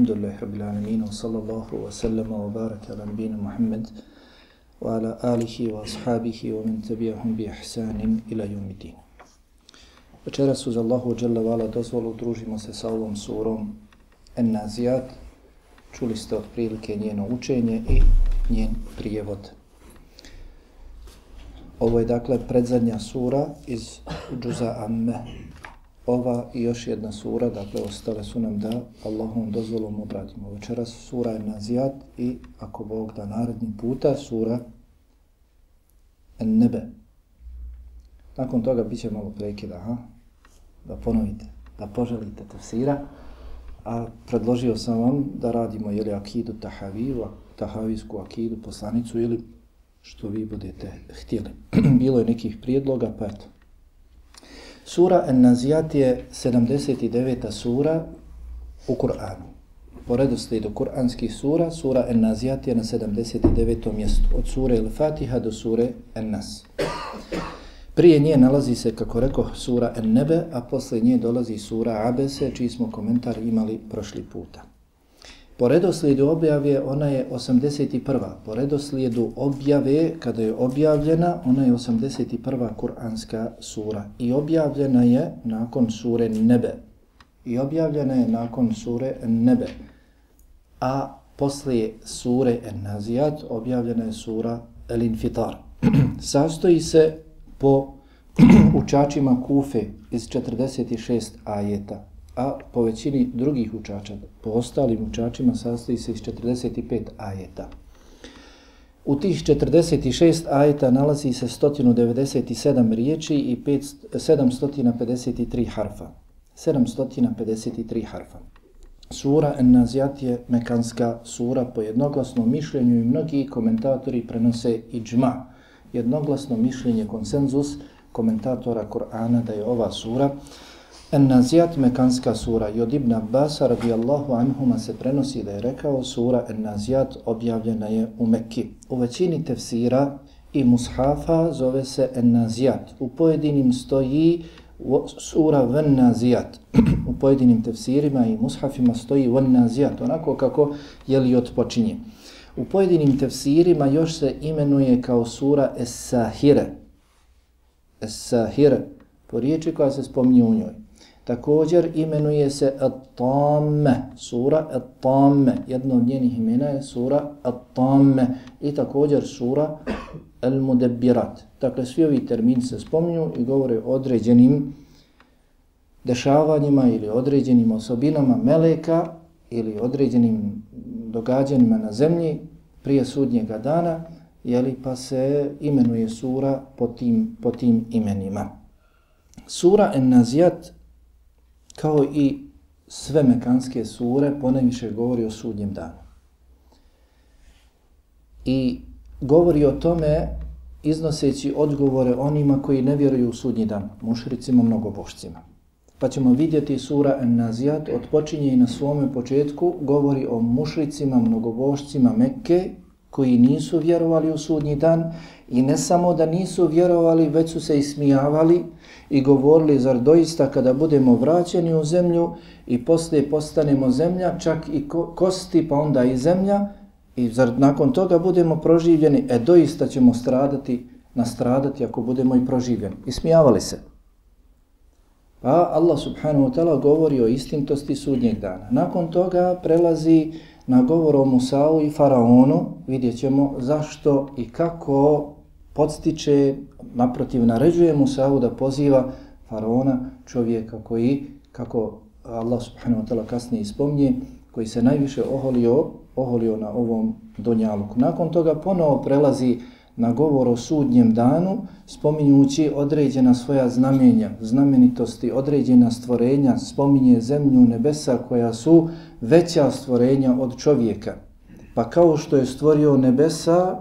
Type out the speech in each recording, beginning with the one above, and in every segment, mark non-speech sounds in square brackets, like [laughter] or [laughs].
Alhamdulillah, Rabbil Alamin, wa sallallahu wa sallama wa baraka ala nabina Muhammad wa ala alihi wa ashabihi wa min tabi'ahum bi ahsanim ila yumidin. Večera uz Allahu Jalla wa ala dozvolu, družimo se sa ovom surom An-Nazijat. Čuli ste od prilike njeno učenje i njen prijevod. Ovo je dakle predzadnja sura iz Džuza Amme, ova i još jedna sura, dakle ostale su nam da Allahom dozvolom obradimo. Večeras sura je Nazijat i ako Bog da naredni puta sura Nebe. Nakon toga bit će malo prekida, ha? da ponovite, da poželite tefsira, a predložio sam vam da radimo jeli akidu tahaviju, tahavijsku akidu, poslanicu ili što vi budete htjeli. [clears throat] Bilo je nekih prijedloga, pa eto, Sura An-Nazijat je 79. sura u Kur'anu. Po redoslijedu kur'anskih sura, sura An-Nazijat je na 79. mjestu. Od sure El-Fatiha do sure An-Nas. Prije nje nalazi se, kako rekao, sura An-Nebe, a posle nje dolazi sura Abese, čiji smo komentar imali prošli puta. Po redoslijedu objave ona je 81. Po redoslijedu objave, kada je objavljena, ona je 81. kuranska sura. I objavljena je nakon sure Nebe. I objavljena je nakon sure Nebe. A poslije sure En-Nazijat objavljena je sura El-Infitar. [clears throat] Sastoji se po [clears throat] učačima Kufe iz 46 ajeta a po većini drugih učača, po ostalim učačima sastoji se iz 45 ajeta. U tih 46 ajeta nalazi se 197 riječi i 753 harfa. 753 harfa. Sura En-Nazijat je mekanska sura po jednoglasnom mišljenju i mnogi komentatori prenose i džma. Jednoglasno mišljenje, konsenzus komentatora Korana da je ova sura En-Nazijat Mekanska sura i od Ibn Abbas radijallahu anhuma se prenosi da je rekao sura En-Nazijat objavljena je u Mekki. U većini tefsira i mushafa zove se En-Nazijat. U pojedinim stoji sura Ven-Nazijat. [clears throat] u pojedinim tefsirima i mushafima stoji Ven-Nazijat, onako kako je li odpočinje. U pojedinim tefsirima još se imenuje kao sura Es-Sahire. Es-Sahire, po riječi koja se spominje u njoj. Također imenuje se At-Tamme, sura At-Tamme. Jedno od njenih imena je sura At-Tamme i također sura Al-Mudabbirat. Dakle, svi ovi termini se spominju i govore o određenim dešavanjima ili određenim osobinama meleka ili određenim događanjima na zemlji prije sudnjega dana, jeli pa se imenuje sura po tim, po tim imenima. Sura En-Nazijat kao i sve mekanske sure, ponajviše govori o sudnjem danu. I govori o tome iznoseći odgovore onima koji ne vjeruju u sudnji dan, mušricima, mnogobošcima. Pa ćemo vidjeti sura En-Nazijat odpočinje i na svome početku govori o mušricima, mnogobošcima Mekke koji nisu vjerovali u sudnji dan i ne samo da nisu vjerovali, već su se ismijavali i govorili, zar doista kada budemo vraćeni u zemlju i poslije postanemo zemlja, čak i kosti pa onda i zemlja, i zar nakon toga budemo proživljeni, e doista ćemo stradati, nastradati ako budemo i proživljeni. Ismijavali se. Pa Allah subhanahu wa ta'ala govori o istintosti sudnjeg dana. Nakon toga prelazi na govor o Musa'u i Faraonu, vidjet ćemo zašto i kako podstiče, naprotiv, naređuje Musa'u da poziva Faraona, čovjeka koji, kako Allah subhanahu wa ta'ala kasnije ispomnije, koji se najviše oholio, oholio na ovom donjaluku. Nakon toga ponovo prelazi na govor o sudnjem danu, spominjući određena svoja znamenja, znamenitosti, određena stvorenja, spominje zemlju nebesa koja su veća stvorenja od čovjeka. Pa kao što je stvorio nebesa,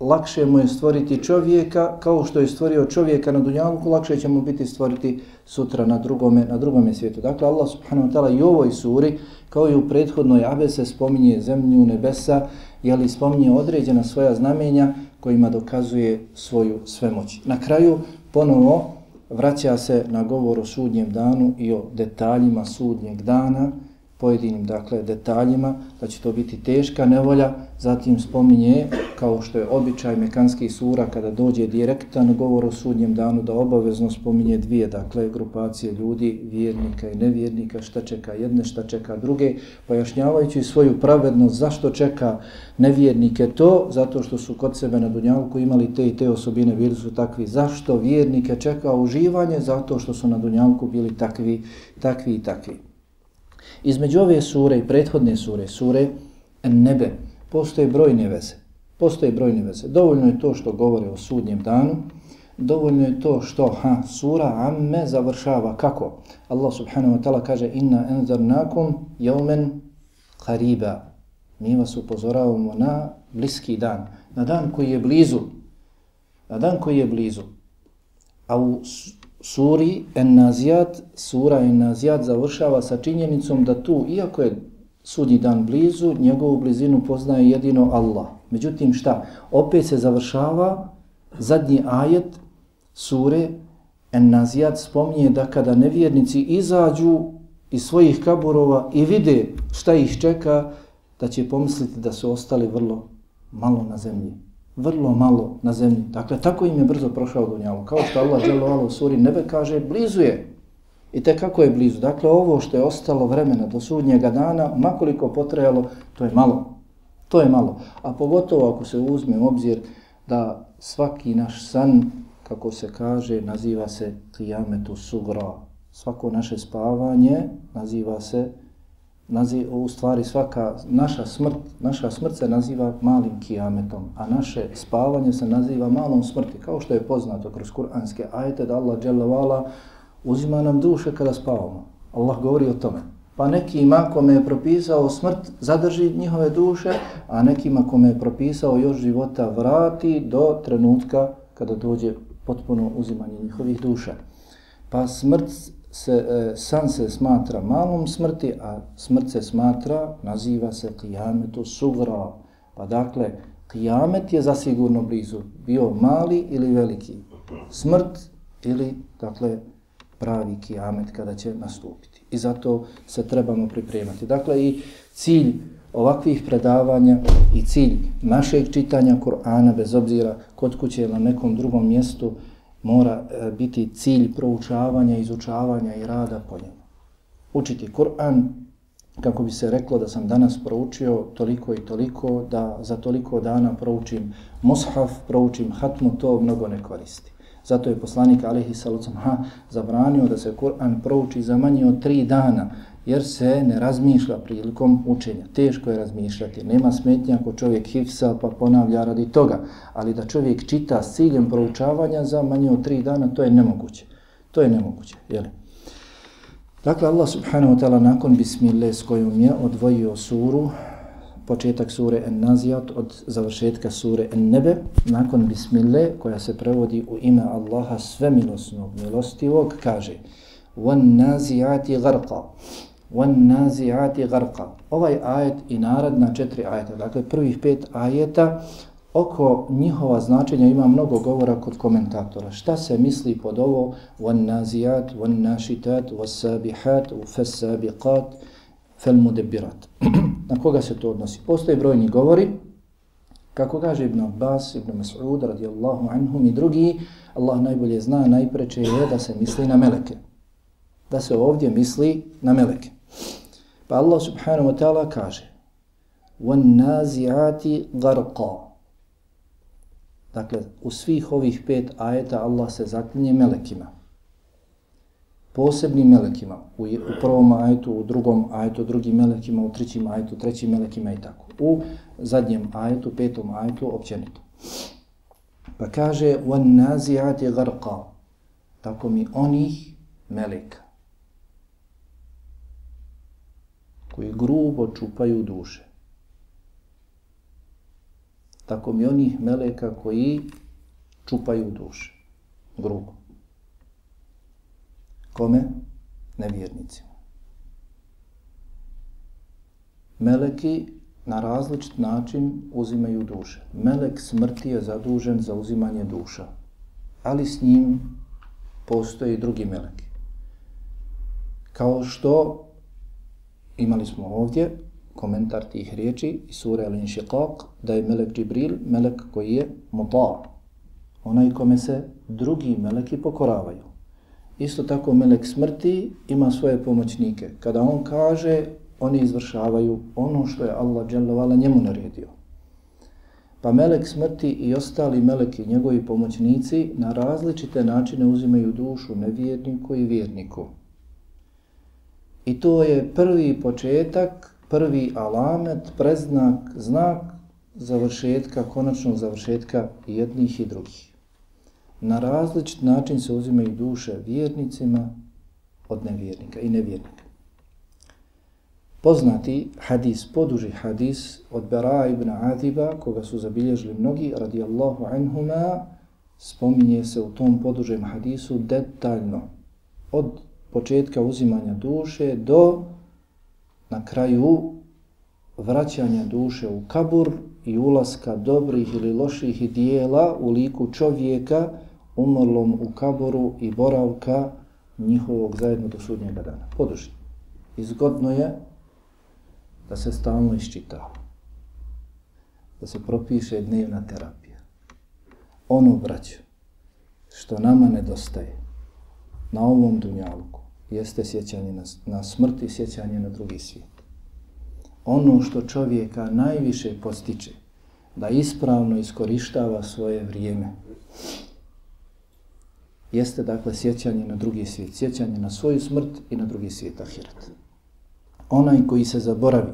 lakše mu je stvoriti čovjeka, kao što je stvorio čovjeka na dunjalku, lakše će mu biti stvoriti sutra na drugome, na drugome svijetu. Dakle, Allah subhanahu wa ta'ala i u ovoj suri, kao i u prethodnoj abese, spominje zemlju, nebesa, jeli spominje određena svoja znamenja kojima dokazuje svoju svemoć. Na kraju, ponovo, vraća se na govor o sudnjem danu i o detaljima sudnjeg dana, pojedinim dakle detaljima, da će to biti teška nevolja, zatim spominje, kao što je običaj mekanskih sura, kada dođe direktan govor o sudnjem danu, da obavezno spominje dvije dakle grupacije ljudi, vjernika i nevjernika, šta čeka jedne, šta čeka druge, pojašnjavajući svoju pravednost, zašto čeka nevjernike to, zato što su kod sebe na Dunjalku imali te i te osobine, bili su takvi, zašto vjernike čeka uživanje, zato što su na Dunjalku bili takvi, takvi i takvi. Između ove sure i prethodne sure, sure Nebe, postoje brojne veze. Postoje brojne veze. Dovoljno je to što govore o sudnjem danu, dovoljno je to što ha, sura Amme završava. Kako? Allah subhanahu wa ta'ala kaže inna enzarnakum jaumen qariba. Mi vas upozoravamo na bliski dan. Na dan koji je blizu. Na dan koji je blizu. A u suri En-Nazijat, sura En-Nazijat završava sa činjenicom da tu, iako je sudnji dan blizu, njegovu blizinu poznaje jedino Allah. Međutim, šta? Opet se završava zadnji ajet sure En-Nazijat spominje da kada nevjernici izađu iz svojih kaburova i vide šta ih čeka, da će pomisliti da su ostali vrlo malo na zemlji vrlo malo na zemlji. Dakle, tako im je brzo prošao dunjalu. Kao što Allah dželovalo u suri nebe kaže, blizu je. I te kako je blizu. Dakle, ovo što je ostalo vremena do sudnjega dana, makoliko potrejalo, to je malo. To je malo. A pogotovo ako se uzme u obzir da svaki naš san, kako se kaže, naziva se kijametu sugra. Svako naše spavanje naziva se nazi, u stvari svaka naša smrt, naša smrt se naziva malim kijametom, a naše spavanje se naziva malom smrti, kao što je poznato kroz kuranske ajete da Allah dželle uzima nam duše kada spavamo. Allah govori o tome. Pa nekima kome je propisao smrt zadrži njihove duše, a nekima kome je propisao još života vrati do trenutka kada dođe potpuno uzimanje njihovih duša. Pa smrt se, e, san se smatra malom smrti, a smrt se smatra, naziva se kijametu sugra. Pa dakle, kijamet je zasigurno blizu, bio mali ili veliki. Smrt ili, dakle, pravi kijamet kada će nastupiti. I zato se trebamo pripremati. Dakle, i cilj ovakvih predavanja i cilj našeg čitanja Kur'ana, bez obzira kod kuće ili na nekom drugom mjestu, mora e, biti cilj proučavanja, izučavanja i rada po njemu. Učiti Kur'an, kako bi se reklo da sam danas proučio toliko i toliko, da za toliko dana proučim mushaf, proučim hatmu, to mnogo ne koristi. Zato je poslanik Alihi Salucam ha, zabranio da se Kur'an prouči za manje od tri dana, jer se ne razmišlja prilikom učenja. Teško je razmišljati, nema smetnja ako čovjek hifsa pa ponavlja radi toga, ali da čovjek čita s ciljem proučavanja za manje od tri dana, to je nemoguće. To je nemoguće, jel? Dakle, Allah subhanahu wa ta'ala nakon bismillah s kojom je odvojio suru, početak sure En-Nazijat od završetka sure En-Nebe, nakon bismillah koja se prevodi u ime Allaha svemilosnog, milostivog, kaže وَالنَّازِيَاتِ غَرْقًا wan naziati. Ovaj ajet i naredna četiri ajeta, dakle prvih pet ajeta, oko njihova značenja ima mnogo govora kod komentatora. Šta se misli pod ovo wan naziat, wan nashitat, was sabihat, fal mudabbirat. [clears throat] Na koga se to odnosi? Postoje brojni govori. Kako kaže Ibn Abbas, Ibn Mas'ud radijallahu anhum i drugi, Allah najbolje zna, najpreče je da se misli na meleke. Da se ovdje misli na meleke. Pa Allah subhanahu wa ta'ala kaže وَالنَّازِعَاتِ غَرْقَا Dakle, u svih ovih pet ajeta Allah se zaklinje melekima. Posebnim melekima. U, u prvom ajetu, u drugom ajetu, drugim melekima, u trećim ajetu, trećim melekima i tako. U zadnjem ajetu, petom ajetu, općenito. Pa kaže وَالنَّازِعَاتِ غَرْقَا Tako mi onih meleka Koji grubo čupaju duše. Tako mi onih meleka koji čupaju duše. Grubo. Kome? Nevjernicima. Meleki na različit način uzimaju duše. Melek smrti je zadužen za uzimanje duša. Ali s njim postoje i drugi meleki. Kao što imali smo ovdje komentar tih riječi i sure Al-Inshiqaq da je melek Džibril melek koji je muta' onaj kome se drugi meleki pokoravaju. Isto tako melek smrti ima svoje pomoćnike. Kada on kaže, oni izvršavaju ono što je Allah dželovala njemu naredio. Pa melek smrti i ostali meleki, njegovi pomoćnici, na različite načine uzimaju dušu nevjerniku i vjerniku. I to je prvi početak, prvi alamet, preznak, znak završetka, konačnog završetka jednih i drugih. Na različit način se uzimaju duše vjernicima od nevjernika i nevjernika. Poznati hadis, poduži hadis od Bera ibn Adiba, koga su zabilježili mnogi, radijallahu anhuma, spominje se u tom podužem hadisu detaljno. Od početka uzimanja duše do na kraju vraćanja duše u kabur i ulaska dobrih ili loših dijela u liku čovjeka umrlom u kaboru i boravka njihovog zajedno do sudnjega dana. Poduži. Izgodno je da se stalno iščita. Da se propiše dnevna terapija. Ono, braću, što nama nedostaje na ovom dunjalku, jeste sjećanje na, na smrt i sjećanje na drugi svijet. Ono što čovjeka najviše postiče, da ispravno iskorištava svoje vrijeme, jeste dakle sjećanje na drugi svijet, sjećanje na svoju smrt i na drugi svijet ahiret. Onaj koji se zaboravi,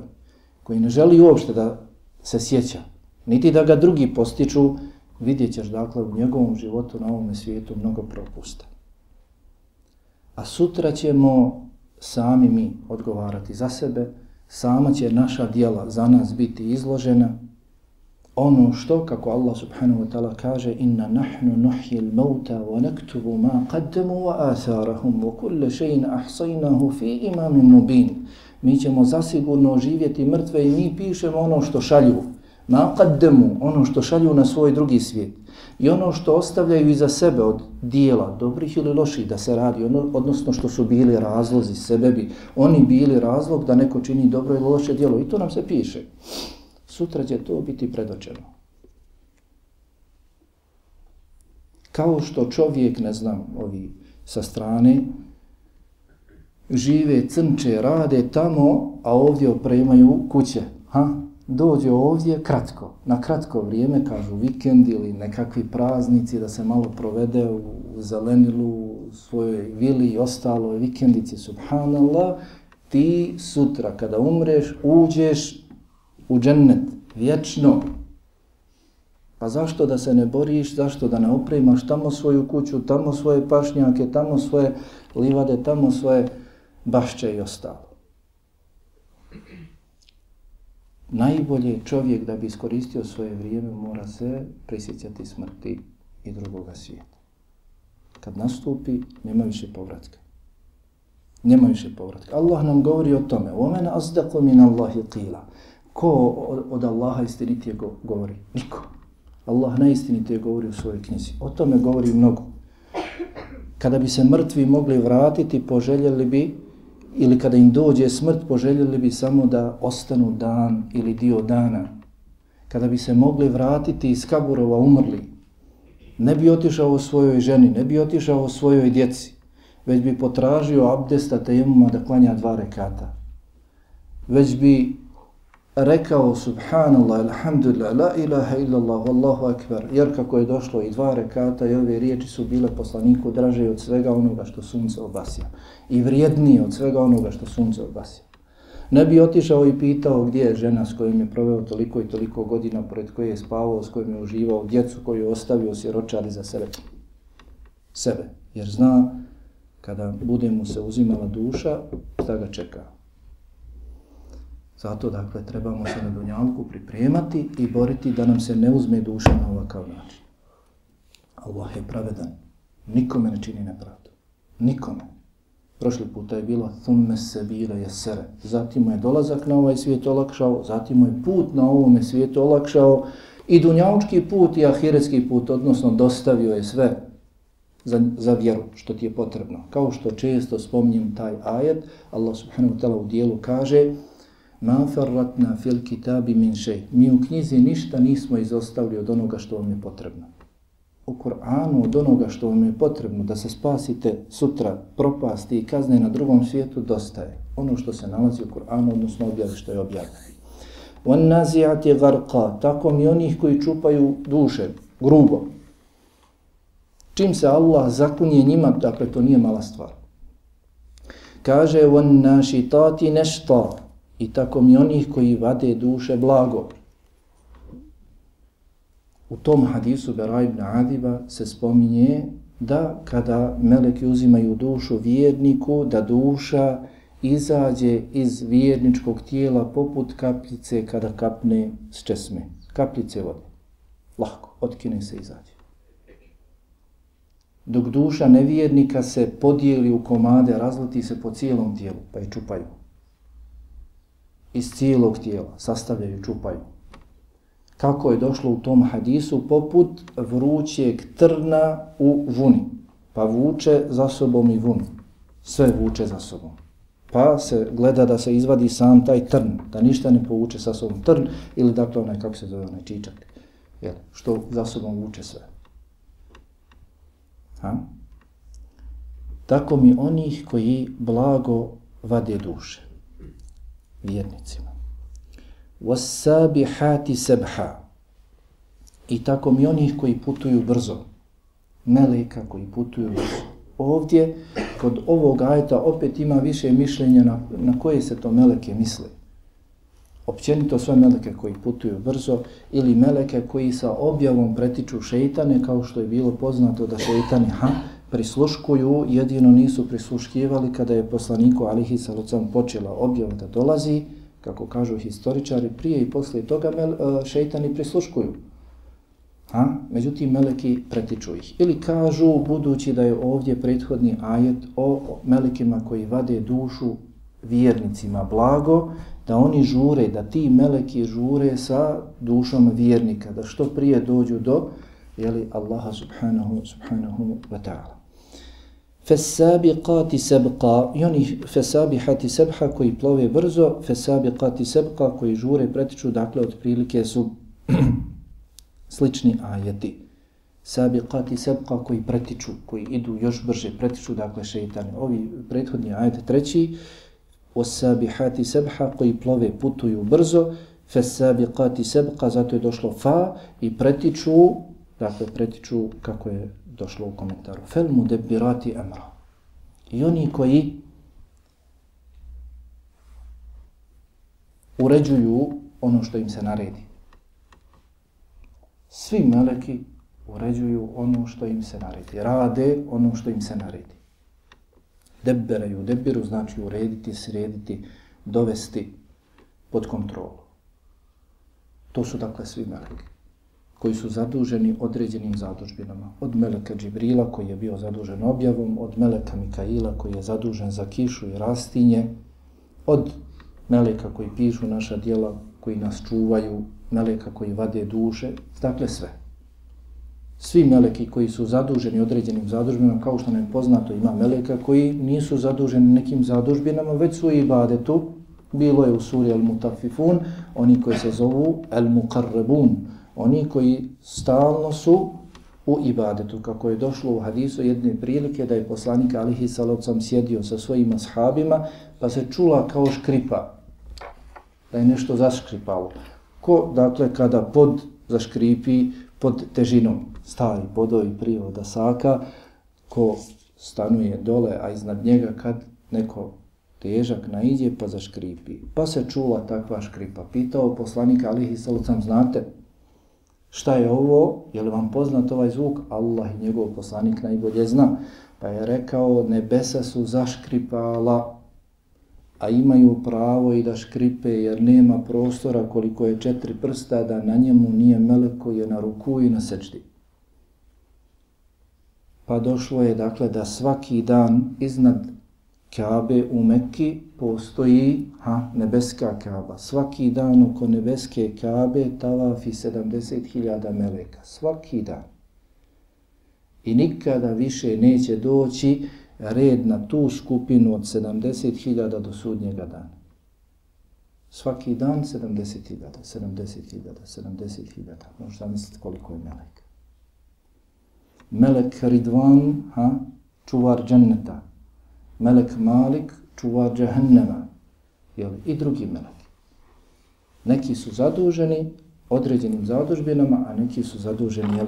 koji ne želi uopšte da se sjeća, niti da ga drugi postiču, vidjet ćeš dakle u njegovom životu na ovom svijetu mnogo propusta. A sutra ćemo sami mi odgovarati za sebe, sama će naša dijela za nas biti izložena, ono što, kako Allah subhanahu wa ta'ala kaže, inna nahnu nuhjil mauta wa naktubu ma qaddamu wa atharahum wa kulle še'in ahsajnahu fi imamin mubin. Mi ćemo zasigurno živjeti mrtve i mi pišemo ono što šalju. Ma qaddamu, ono što šalju na svoj drugi svijet. I ono što ostavljaju iza sebe od dijela, dobrih ili loših da se radi, ono, odnosno što su bili razlozi sebebi, oni bili razlog da neko čini dobro ili loše dijelo. I to nam se piše sutra će to biti predočeno. Kao što čovjek, ne znam, ovi sa strane, žive, crnče, rade tamo, a ovdje opremaju kuće. Ha? Dođe ovdje kratko, na kratko vrijeme, kažu vikend ili nekakvi praznici, da se malo provede u zelenilu, u svojoj vili i ostalo vikendici, subhanallah, ti sutra kada umreš, uđeš u džennet, vječno. Pa zašto da se ne boriš, zašto da ne opremaš tamo svoju kuću, tamo svoje pašnjake, tamo svoje livade, tamo svoje bašće i ostalo. najbolje čovjek da bi iskoristio svoje vrijeme mora se prisjećati smrti i drugoga svijeta. Kad nastupi, nema više povratka. Nema više povratka. Allah nam govori o tome. Omen azdaqo min Allah qila. Ko od Allaha istinitije govori? Niko. Allah najistinitije govori u svojoj knjizi. O tome govori mnogo. Kada bi se mrtvi mogli vratiti, poželjeli bi ili kada im dođe smrt, poželjeli bi samo da ostanu dan ili dio dana. Kada bi se mogli vratiti iz kaburova umrli, ne bi otišao svojoj ženi, ne bi otišao svojoj djeci, već bi potražio abdesta tejemuma da klanja dva rekata. Već bi rekao subhanallah, alhamdulillah, la ilaha illallah, wallahu akbar, jer kako je došlo i dva rekata i ove riječi su bile poslaniku draže od svega onoga što sunce obasja i vrijednije od svega onoga što sunce obasja. Ne bi otišao i pitao gdje je žena s kojom je proveo toliko i toliko godina, pored koje je spavao, s kojom je uživao, djecu koju je ostavio siročali za sebe. Sebe. Jer zna, kada bude mu se uzimala duša, šta ga čeka. Zato, dakle, trebamo se na dunjalku pripremati i boriti da nam se ne uzme duša na ovakav način. Allah je pravedan. Nikome ne čini nepravdu. Nikome. Prošli puta je bilo thumme se bile jesere. Zatim mu je dolazak na ovaj svijet olakšao, zatim mu je put na ovome svijetu olakšao i dunjaučki put i ahiretski put, odnosno dostavio je sve za, za vjeru, što ti je potrebno. Kao što često spomnim taj ajet, Allah subhanahu wa ta'ala u dijelu kaže Ma farratna fil kitabi min šej. Mi u knjizi ništa nismo izostavili od onoga što vam je potrebno. U Koranu od onoga što vam je potrebno da se spasite sutra, propasti i kazne na drugom svijetu, dosta je. Ono što se nalazi u Koranu, odnosno objavi što je objavljeno. On nazijat gharqa, garqa, tako mi onih koji čupaju duše, grubo. Čim se Allah zakunje njima, dakle to nije mala stvar. Kaže, on naši nešta, i tako mi onih koji vade duše blago. U tom hadisu Bera ibn Adiba se spominje da kada meleki uzimaju dušu vjerniku, da duša izađe iz vjerničkog tijela poput kapljice kada kapne s česme. Kapljice vode. Lahko, otkine se izađe. Dok duša nevjernika se podijeli u komade, razleti se po cijelom tijelu, pa je čupaju. Iz cijelog tijela, sastavljaju, čupaju. Kako je došlo u tom hadisu? Poput vrućeg trna u vuni. Pa vuče za sobom i vunu. Sve vuče za sobom pa se gleda da se izvadi sam taj trn, da ništa ne povuče sa sobom trn, ili dakle onaj, kako se zove, onaj čičak, jel, što za sobom vuče sve. Ha? Tako mi onih koji blago vade duše, vjernicima. hati sebha. I tako mi onih koji putuju brzo, meleka koji putuju brzo ovdje, kod ovog ajeta, opet ima više mišljenja na, na koje se to meleke misle. Općenito sve meleke koji putuju brzo ili meleke koji sa objavom pretiču šeitane, kao što je bilo poznato da šeitani ha, prisluškuju, jedino nisu prisluškivali kada je poslaniku Alihi Salocam počela objava da dolazi, kako kažu historičari, prije i poslije toga mel, e, šeitani prisluškuju. A, međutim, meleki pretiču ih. Ili kažu, budući da je ovdje prethodni ajet o melekima koji vade dušu vjernicima blago, da oni žure, da ti meleki žure sa dušom vjernika, da što prije dođu do jeli, Allaha subhanahu, subhanahu wa ta'ala. Fesabiqati sebqa, i oni fesabihati sebha koji plove brzo, fesabiqati sebqa koji žure pretiču, dakle, otprilike su [clears throat] slični ajeti. Sabiqati sabqa koji pretiču, koji idu još brže, pretiču dakle šeitani. Ovi prethodni ajet treći, osabihati sabha koji plove, putuju brzo, fesabiqati sabqa, zato je došlo fa i pretiču, dakle pretiču kako je došlo u komentaru. Fel mudebbirati amra. I oni koji uređuju ono što im se naredi svi meleki uređuju ono što im se naredi. Rade ono što im se naredi. Debberaju, debbiru znači urediti, srediti, dovesti pod kontrolu. To su dakle svi meleki koji su zaduženi određenim zadužbinama. Od meleka Džibrila koji je bio zadužen objavom, od meleka Mikaila koji je zadužen za kišu i rastinje, od meleka koji pišu naša dijela, koji nas čuvaju, meleka koji vade duše, dakle sve. Svi meleki koji su zaduženi određenim zadužbinama, kao što nam je poznato, ima meleka koji nisu zaduženi nekim zadužbinama, već su i ibadetu, bilo je u suri Al-Mutafifun, oni koji se zovu Al-Muqarrabun, oni koji stalno su u ibadetu, kako je došlo u hadisu jedne prilike da je poslanik Alihi Salocam sjedio sa svojim ashabima, pa se čula kao škripa, da je nešto zaškripalo ko, dakle, kada pod zaškripi pod težinom stari podovi prije od asaka, ko stanuje dole, a iznad njega kad neko težak naiđe pa zaškripi. Pa se čula takva škripa. Pitao poslanika Alihi Salucam, znate šta je ovo? Je li vam poznat ovaj zvuk? Allah i njegov poslanik najbolje zna. Pa je rekao, nebesa su zaškripala a imaju pravo i da škripe jer nema prostora koliko je četiri prsta da na njemu nije melek koji je na ruku i na sečdi. Pa došlo je dakle da svaki dan iznad Kabe u Mekki postoji ha, nebeska Kaba. Svaki dan oko nebeske Kabe tavafi 70.000 meleka. Svaki dan. I nikada više neće doći red na tu skupinu od 70.000 do sudnjega dana. Svaki dan 70.000, 70.000, 70.000. Možda misliti koliko je melek. Melek Ridvan, ha, čuvar dženneta. Melek Malik, čuvar džahennema. Jel, I drugi melek. Neki su zaduženi određenim zadužbinama, a neki su zaduženi, jel,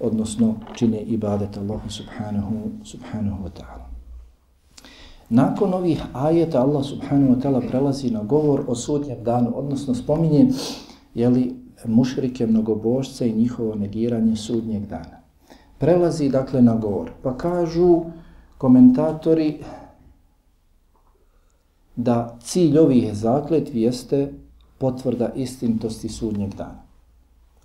odnosno čine ibadet Allahu subhanahu, subhanahu wa ta'ala. Nakon ovih ajeta Allah subhanahu wa ta'ala prelazi na govor o sudnjem danu, odnosno spominje jeli, mušrike mnogobožce i njihovo negiranje sudnjeg dana. Prelazi dakle na govor, pa kažu komentatori da cilj ovih zakletvi jeste potvrda istintosti sudnjeg dana.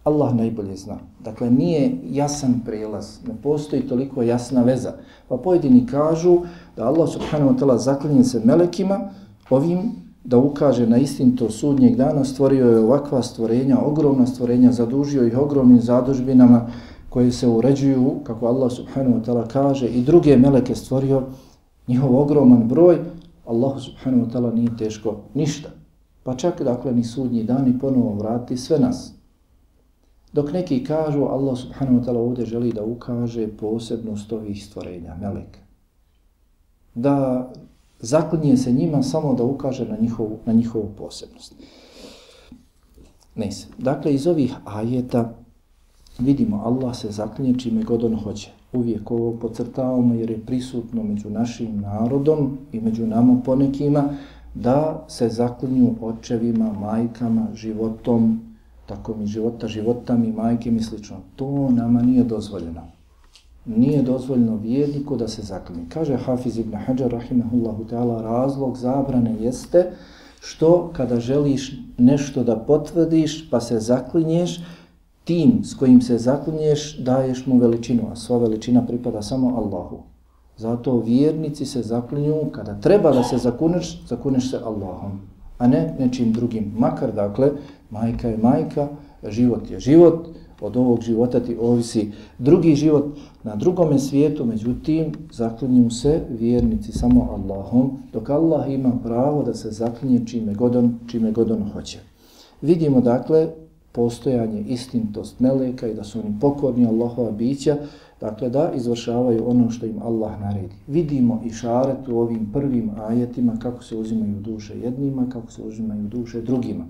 Allah najbolje zna. Dakle, nije jasan prelaz, ne postoji toliko jasna veza. Pa pojedini kažu da Allah subhanahu wa ta'ala zaklinje se melekima ovim da ukaže na istinto sudnjeg dana, stvorio je ovakva stvorenja, ogromna stvorenja, zadužio ih ogromnim zadužbinama koje se uređuju, kako Allah subhanahu wa ta'ala kaže, i druge meleke stvorio njihov ogroman broj, Allah subhanahu wa ta'ala nije teško ništa. Pa čak dakle ni sudnji dan i ponovo vrati sve nas. Dok neki kažu Allah subhanahu wa ta'ala ovdje želi da ukaže posebnost ovih stvorenja, meleka. Da zaklinje se njima samo da ukaže na njihovu, na njihovu posebnost. Ne se. Dakle, iz ovih ajeta vidimo Allah se zaklinje čime god on hoće. Uvijek ovo pocrtavamo jer je prisutno među našim narodom i među nama ponekima da se zaklinju očevima, majkama, životom, tako mi života, životami, majke mi slično. To nama nije dozvoljeno. Nije dozvoljeno vjerniku da se zaklinje. Kaže Hafiz ibn Hajar, rahimahullahu ta'ala, razlog zabrane jeste što kada želiš nešto da potvrdiš pa se zaklinješ, tim s kojim se zaklinješ daješ mu veličinu, a sva veličina pripada samo Allahu. Zato vjernici se zaklinju, kada treba da se zakuneš, zakuneš se Allahom, a ne nečim drugim. Makar, dakle, majka je majka, život je život, od ovog života ti ovisi drugi život na drugome svijetu, međutim, zaklinju se vjernici samo Allahom, dok Allah ima pravo da se zaklinje čime god on, čime god on hoće. Vidimo, dakle, postojanje istintost meleka i da su oni pokorni Allahova bića, Dakle, da izvršavaju ono što im Allah naredi. Vidimo i šaret u ovim prvim ajetima kako se uzimaju duše jednima, kako se uzimaju duše drugima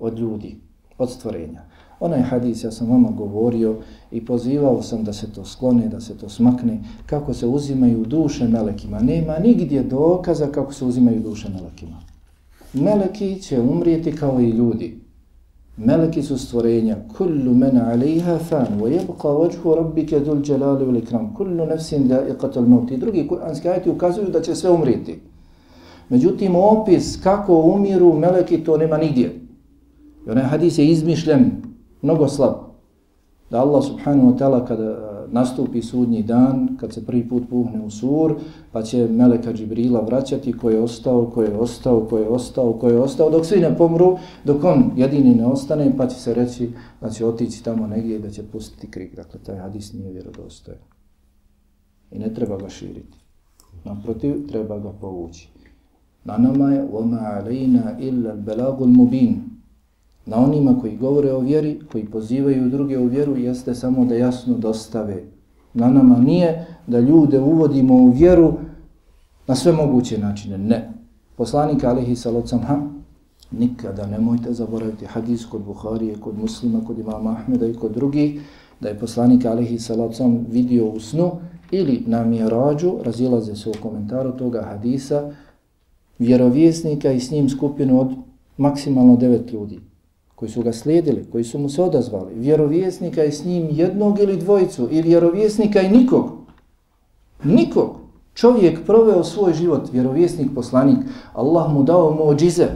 od ljudi, od stvorenja. Onaj hadis, ja sam vama govorio i pozivao sam da se to sklone, da se to smakne, kako se uzimaju duše melekima. Nema nigdje dokaza kako se uzimaju duše melekima. Meleki će umrijeti kao i ljudi. Meleki su stvorenja. Kullu men alejha fan, wa yabqa wajhu rabbika dhul jalali wal ikram. Kullu nafsin da'iqatul maut. Drugi kuranski ajeti ukazuju da će sve umriti. Međutim, opis kako umiru meleki, to nema nigdje. I onaj hadis je izmišljen, mnogo slab Da Allah subhanahu wa ta'ala kada nastupi sudnji dan, kad se prvi put puhne u sur, pa će Meleka Džibrila vraćati ko je ostao, ko je ostao, ko je ostao, ko je ostao, dok svi ne pomru, dok on jedini ne ostane, pa će se reći da će otići tamo negdje i da će pustiti krik. Dakle, taj hadis nije vjerodostojen. I ne treba ga širiti. Naprotiv, treba ga povući. Na nama je وَمَا عَلَيْنَا إِلَّا الْبَلَاغُ الْمُبِينَ na onima koji govore o vjeri, koji pozivaju druge u vjeru, jeste samo da jasno dostave. Na nama nije da ljude uvodimo u vjeru na sve moguće načine. Ne. Poslanik Alihi Salocam, ha, nikada nemojte zaboraviti hadis kod Buharije, kod muslima, kod imama Ahmeda i kod drugih, da je poslanik Alihi Salocam vidio u snu ili na mirađu, razilaze se u komentaru toga hadisa, vjerovjesnika i s njim skupinu od maksimalno devet ljudi koji su ga slijedili, koji su mu se odazvali, vjerovjesnika i s njim jednog ili dvojicu, i vjerovjesnika i nikog. Nikog. Čovjek proveo svoj život, vjerovjesnik, poslanik, Allah mu dao mođize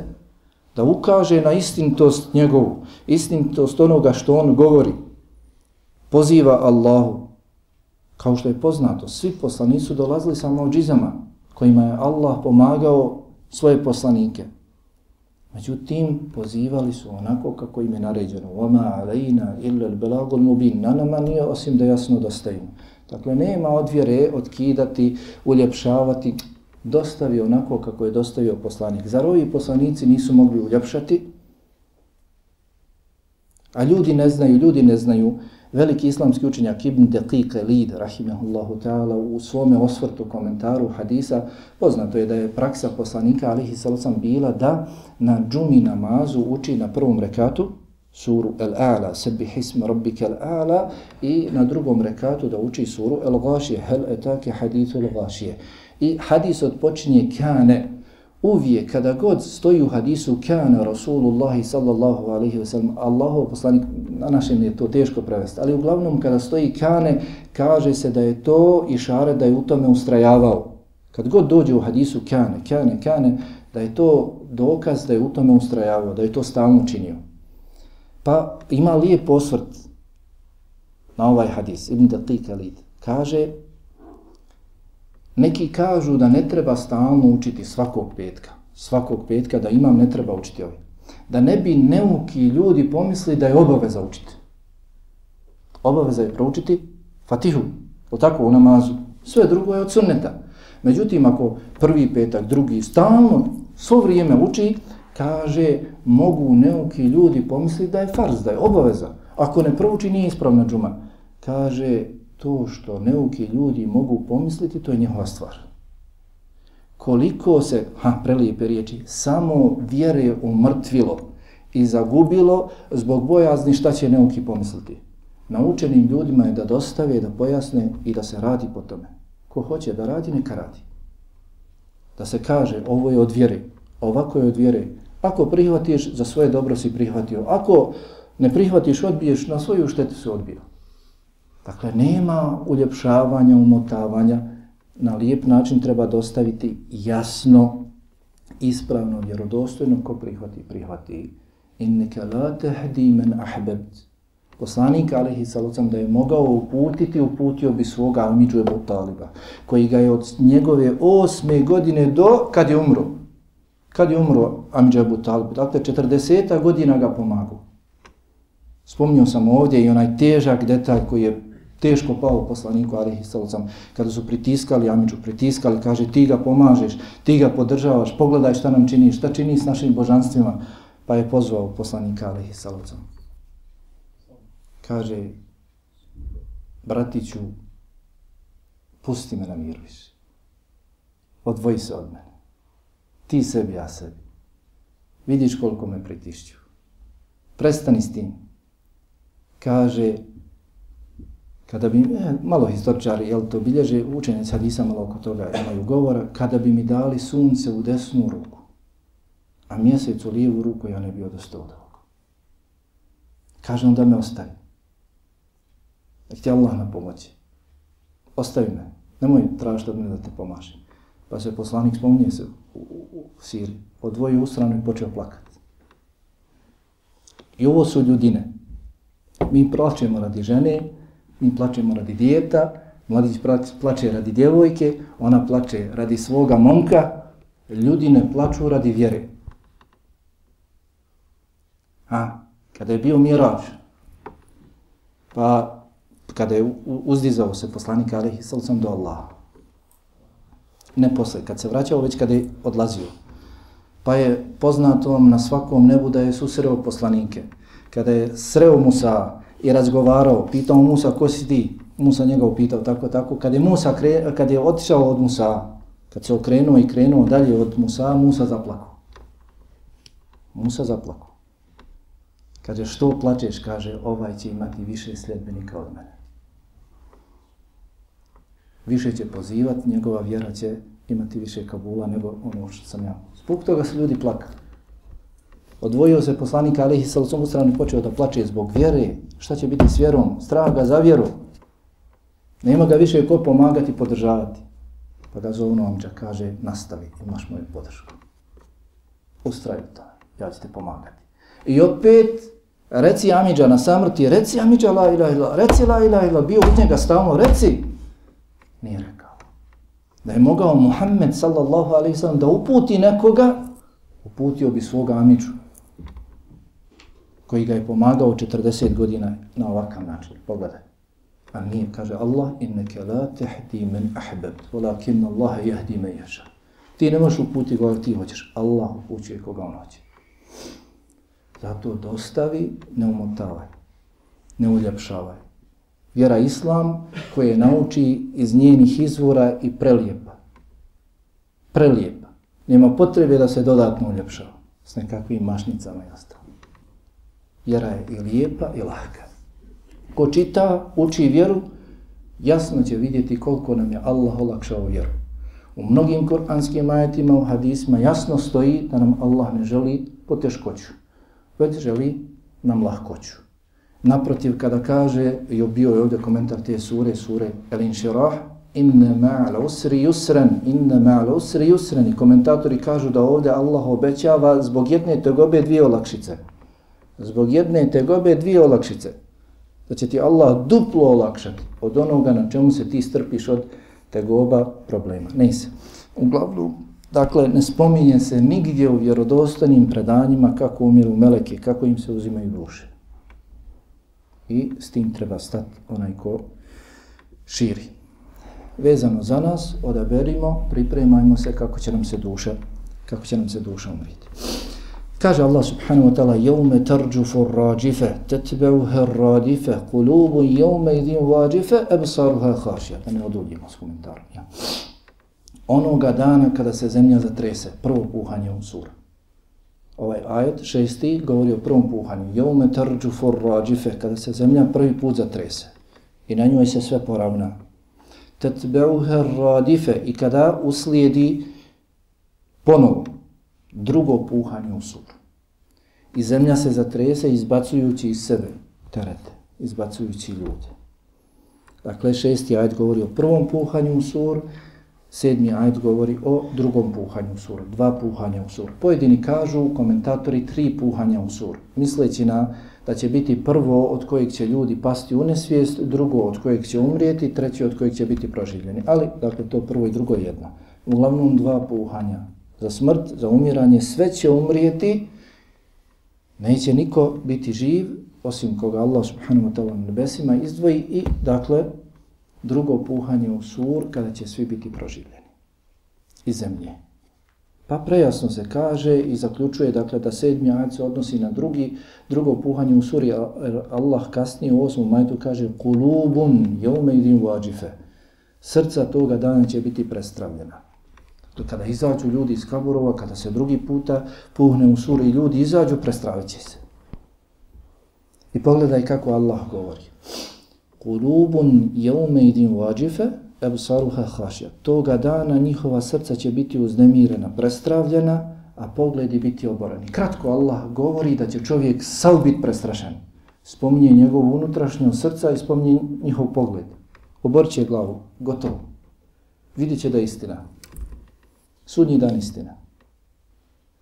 da ukaže na istintost njegovu, istintost onoga što on govori. Poziva Allahu. Kao što je poznato, svi poslanici su dolazili sa mođizama kojima je Allah pomagao svoje poslanike. Međutim, pozivali su onako kako im je naređeno. Oma alejna illa al-balagul mubin. Na nama nije osim da jasno dostavimo. Dakle, nema odvjere odkidati, uljepšavati. Dostavi onako kako je dostavio poslanik. Zar ovi poslanici nisu mogli uljepšati? A ljudi ne znaju, ljudi ne znaju. Veliki islamski učenjak Ibn Deqiq Elid, rahimahullahu ta'ala, u svome osvrtu komentaru hadisa, poznato je da je praksa poslanika, alihi sallam, bila da na džumi namazu uči na prvom rekatu, suru Al-A'la, sebi hisma rabbike Al-A'la i na drugom rekatu da uči suru Al-Gashije, hel etake hadithu Al-Gashije. I hadis odpočinje kane, uvijek kada god stoji u hadisu kana Rasulullah sallallahu alaihi wa sallam, Allahov poslanik, na našem je to teško prevesti, ali uglavnom kada stoji kane, kaže se da je to i šare da je u tome ustrajavao. Kad god dođe u hadisu kane, kane, kane, da je to dokaz da je u tome ustrajavao, da je to stalno činio. Pa ima lijep osvrt na ovaj hadis, Ibn Datik Alid. Kaže, neki kažu da ne treba stalno učiti svakog petka. Svakog petka da imam ne treba učiti ovaj. Da ne bi neuki ljudi pomisli da je obaveza učiti. Obaveza je proučiti Fatihu, o tako u namazu. Sve drugo je od sunneta. Međutim, ako prvi petak, drugi, stalno, svo vrijeme uči, kaže, mogu neuki ljudi pomisliti da je farz, da je obaveza. Ako ne prouči, nije ispravna džuma. Kaže, to što neuki ljudi mogu pomisliti, to je njihova stvar. Koliko se, ha, prelijepe riječi, samo vjere umrtvilo i zagubilo zbog bojazni šta će neuki pomisliti. Naučenim ljudima je da dostave, da pojasne i da se radi po tome. Ko hoće da radi, neka radi. Da se kaže, ovo je od vjere, ovako je od vjere, Ako prihvatiš, za svoje dobro si prihvatio. Ako ne prihvatiš, odbiješ, na svoju štetu se odbio. Dakle, nema uljepšavanja, umotavanja. Na lijep način treba dostaviti jasno, ispravno, vjerodostojno, ko prihvati, prihvati. Inneke la tehdi men ahbebt. Poslanik, alihi salocam, da je mogao uputiti, uputio bi svoga Amidžu Ebu Taliba, koji ga je od njegove osme godine do kad je umro, Kad je umro Amidžu Ebu Talib? Dakle, 40 godina ga pomagu. Spomnio sam ovdje i onaj težak detalj koji je teško pao poslaniku Alihi Salocam. Kada su pritiskali Amidžu, pritiskali, kaže ti ga pomažeš, ti ga podržavaš, pogledaj šta nam činiš, šta čini s našim božanstvima. Pa je pozvao poslanika Alihi Salocam. Kaže, bratiću, pusti me na miru više. Odvoji se od mene. Ti sebi, ja sebi. Vidiš koliko me pritišću. Prestani s tim. Kaže, kada bi, eh, malo historičari, jel to bilježe, učenje hadisa malo oko toga imaju govora, kada bi mi dali sunce u desnu ruku, a mjesec u lijevu ruku, ja ne bi odostao od ovoga. Kaže on da me ostavi. Nek ti Allah na pomoći. Ostavi me. Nemoj tražiti od mene da te pomažem. Pa se poslanik spominje se u, u, u Siriji, odvojio u stranu i počeo plakati. I ovo su ljudine. Mi plaćemo radi žene, mi plačemo radi djeta, mladić plače radi djevojke, ona plače radi svoga momka, ljudi ne plaču radi vjere. A, kada je bio miraž, pa kada je uzdizao se poslanik Alihi Salcom do Allaha, ne posle, kad se vraćao, već kada je odlazio. Pa je poznatom na svakom nebu da je susreo poslanike. Kada je sreo Musa i razgovarao, pitao Musa, ko si ti? Musa njega upitao tako, tako. Kad je Musa kre, kad je otišao od Musa, kad se okrenuo i krenuo dalje od Musa, Musa zaplakao. Musa zaplakao. Kad je što plačeš, kaže, ovaj će imati više sljedbenika od mene više će pozivati, njegova vjera će imati više kabula nego ono što sam ja. Zbog toga su ljudi plakali. Odvojio se poslanik Alihi sa u stranu počeo da plače zbog vjere. Šta će biti s vjerom? Strah ga za vjeru. Nema ga više ko pomagati i podržavati. Pa ga zovno omđa, kaže, nastavi, imaš moju podršku. Ustraju to, ja ću te pomagati. I opet, reci Amidža na samrti, reci Amidža la ilaha ila, reci la ilaha ila, bio u njega stalno, reci, Nije rekao. Da je mogao Muhammed sallallahu alaihi sallam da uputi nekoga, uputio bi svoga Amidžu koji ga je pomagao 40 godina na ovakav način. Pogledaj. A nije, kaže Allah, inneke la tehdi men ahbebt, volakin Allah jehdi me ješa. Ti ne možeš uputi koga ti hoćeš, Allah upućuje koga on hoće. Zato dostavi, ne umotavaj, ne uljepšavaj. Vjera Islam koje nauči iz njenih izvora i prelijepa. Prelijepa. Nema potrebe da se dodatno uljepšava s nekakvim mašnicama i ostalo. Vjera je i lijepa i lahka. Ko čita, uči vjeru, jasno će vidjeti koliko nam je Allah olakšao vjeru. U mnogim kuranskim ajetima, u hadisma jasno stoji da nam Allah ne želi poteškoću, već želi nam lahkoću. Naprotiv, kada kaže, i bio je ovdje komentar te sure, sure El Inširah, inne ma'al usri yusran, inne ma'al usri yusran, i komentatori kažu da ovdje Allah obećava zbog jedne tegobe dvije olakšice. Zbog jedne tegobe dvije olakšice. Da će ti Allah duplo olakšati od onoga na čemu se ti strpiš od tegoba problema. Ne se. Uglavnom, dakle, ne spominje se nigdje u vjerodostanim predanjima kako umiru meleke, kako im se uzimaju duše. I s tim treba stati onaj ko širi. Vezano za nas, odaberimo, pripremajmo se kako će nam se duša, kako će nam se duša umriti. Kaže Allah subhanahu wa ta'ala jevme tarđufu rađife, tetbevhe rađife, kulubu jevme idim vađife, ebsaruha hašja. Da ne odudimo s komentarom. Ja. Onoga dana kada se zemlja zatrese, prvo puhanje u sura. Ovaj ajet šesti govori o prvom puhanju. Jevme tarđufu rađife, kada se zemlja prvi put zatrese. I na njoj se sve poravna. Tetbevhe rađife, i kada uslijedi ponovo drugo puhanje u suru. I zemlja se zatrese izbacujući iz sebe terete, izbacujući ljude. Dakle, šesti ajd govori o prvom puhanju u sur, sedmi ajd govori o drugom puhanju u sur, dva puhanja u sur. Pojedini kažu, komentatori, tri puhanja u sur, misleći na da će biti prvo od kojeg će ljudi pasti u nesvijest, drugo od kojeg će umrijeti, treći od kojeg će biti proživljeni. Ali, dakle, to prvo i drugo jedno. Uglavnom dva puhanja za smrt, za umiranje, sve će umrijeti, neće niko biti živ, osim koga Allah subhanahu wa ta'ala na nebesima izdvoji i, dakle, drugo puhanje u sur kada će svi biti proživljeni iz zemlje. Pa prejasno se kaže i zaključuje dakle da sedmi ajed se odnosi na drugi, drugo puhanje u suri, Allah kasnije u osmom majtu kaže kulubun jeume idin vađife. Srca toga dana će biti prestravljena kada izađu ljudi iz kaburova, kada se drugi puta puhne u suri i ljudi izađu, prestravit se. I pogledaj kako Allah govori. Kulubun jeume idin vađife, ebu saruha hašja. Toga dana njihova srca će biti uznemirena, prestravljena, a pogledi biti oborani. Kratko Allah govori da će čovjek sav biti prestrašen. Spominje njegovu unutrašnju srca i spominje njihov pogled. Oborit će glavu. Gotovo. Vidjet će da je istina. Sudnji dan istina.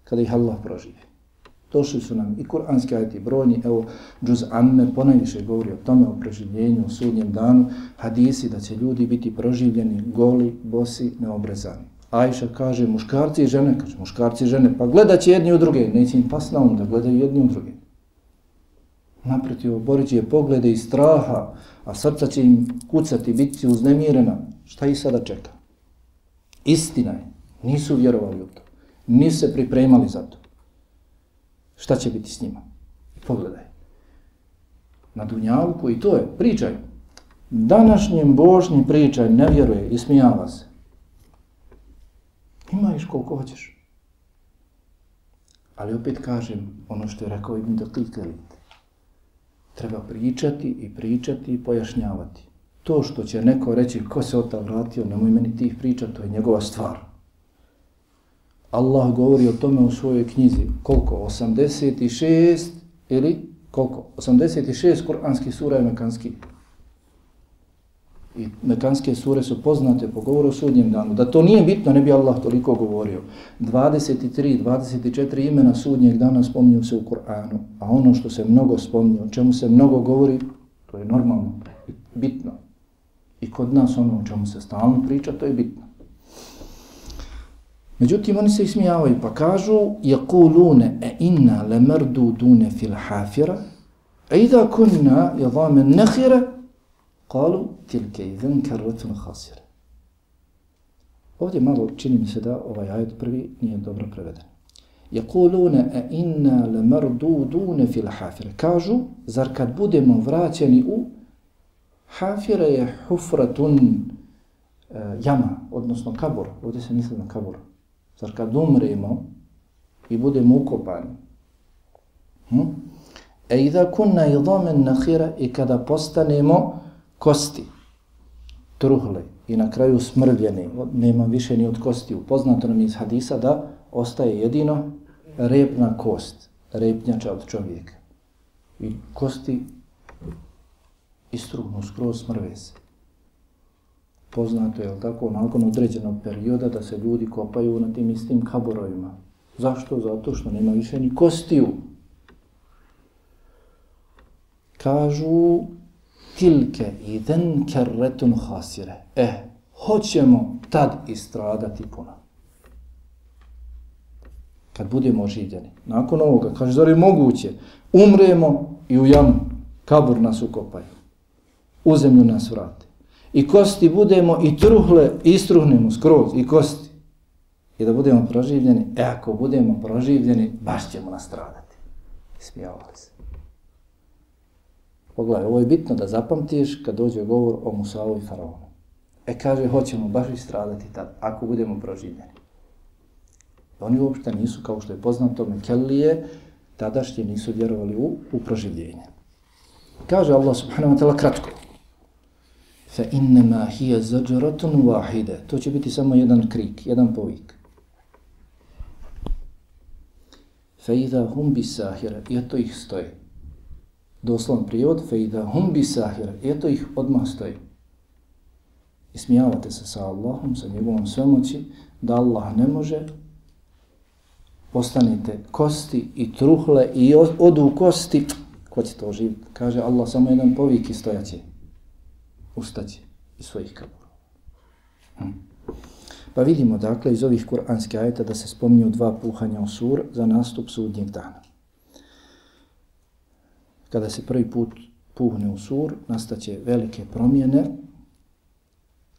Kada ih Allah proživi. Došli su nam i kuranski ajeti brojni, evo, džuz amme ponajviše govori o tome, o proživljenju, o sudnjem danu, hadisi da će ljudi biti proživljeni, goli, bosi, neobrezani. Ajša kaže, muškarci i žene, kaže, muškarci i žene, pa gledat će jedni u druge, neće im pas na um da gledaju jedni u druge. Naprotiv, oborit će poglede i straha, a srca će im kucati, biti uznemirena. Šta ih sada čeka? Istina je. Nisu vjerovali u to. Nisu se pripremali za to. Šta će biti s njima? Pogledaj. Na Dunjavku i to je, pričaj. Današnjem Božnji pričaj ne vjeruje i smijava se. Ima koliko hoćeš. Ali opet kažem ono što je rekao Ibn Dakikalit. Treba pričati i pričati i pojašnjavati. To što će neko reći ko se od vratio, nemoj meni tih priča, to je njegova stvar. Allah govori o tome u svojoj knjizi. Koliko? 86 ili koliko? 86 kuranskih sura je mekanskih. I mekanske sure su poznate po govoru o sudnjem danu. Da to nije bitno, ne bi Allah toliko govorio. 23, 24 imena sudnjeg dana spominju se u Kur'anu. A ono što se mnogo spominje, o čemu se mnogo govori, to je normalno, bitno. I kod nas ono o čemu se stalno priča, to je bitno. Međutim, oni se ismijavaju pa kažu يَقُولُونَ اِنَّا لَمَرْدُودُونَ فِي الْحَافِرَ اِذَا كُنَّا يَضَامَ النَّخِرَ Kalu tilke idhen karretun hasire. Ovdje malo čini mi se da ovaj ajet prvi nije dobro preveden. Jekulune e inna le mardudune fil hafire. Kažu, zar kad budemo vraćeni u hafire je hufratun e, jama, odnosno kabur. Ovdje se misli na kabur. Zar kad umremo i budemo ukopani. Hm? E idha kunna idhamen nahira i kada postanemo kosti, truhle i na kraju smrvljeni, nema više ni od kosti. Upoznato nam iz hadisa da ostaje jedino repna kost, repnjača od čovjeka. I kosti istruhnu skroz smrve se. Poznato je tako nakon određenog perioda da se ljudi kopaju na tim istim kaborovima. Zašto? Zato što nema više ni kostiju. Kažu tilke iden kerretun hasire. Eh, hoćemo tad istradati puno. Kad budemo oživljeni. Nakon ovoga, kaže, zar je moguće? Umremo i u jamu, kabur nas ukopaju. U zemlju nas vrati. I kosti budemo i truhle, istruhnemo skroz i kosti. I da budemo proživljeni, e ako budemo proživljeni, baš ćemo nastradati. Smijavali se. Pogledaj, ovo je bitno da zapamtiš kad dođe govor o Musavu i Faraonu. E kaže, hoćemo baš istradati tad, ako budemo proživljeni. Oni uopšte nisu, kao što je poznato, Mekelije, tadašnje nisu vjerovali u, u proživljenje. Kaže Allah subhanahu wa ta'ala kratko. Fa innama hiya zajratun wahida. To će biti samo jedan krik, jedan povik. Fa idha hum bisahira. I eto ih stoje. doslovan prijevod, fa idha hum bi sahira, eto ih odmah stoje. I smijavate se sa Allahom, sa njegovom svemoći, da Allah ne može, postanete kosti i truhle i odu kosti, ko će to živjeti? Kaže Allah, samo jedan povik i stojaće, ustaći iz svojih kabura. Hm. Pa vidimo dakle iz ovih kuranskih ajeta da se spominju dva puhanja u sur za nastup sudnjeg dana kada se prvi put puhne u sur, nastaće velike promjene.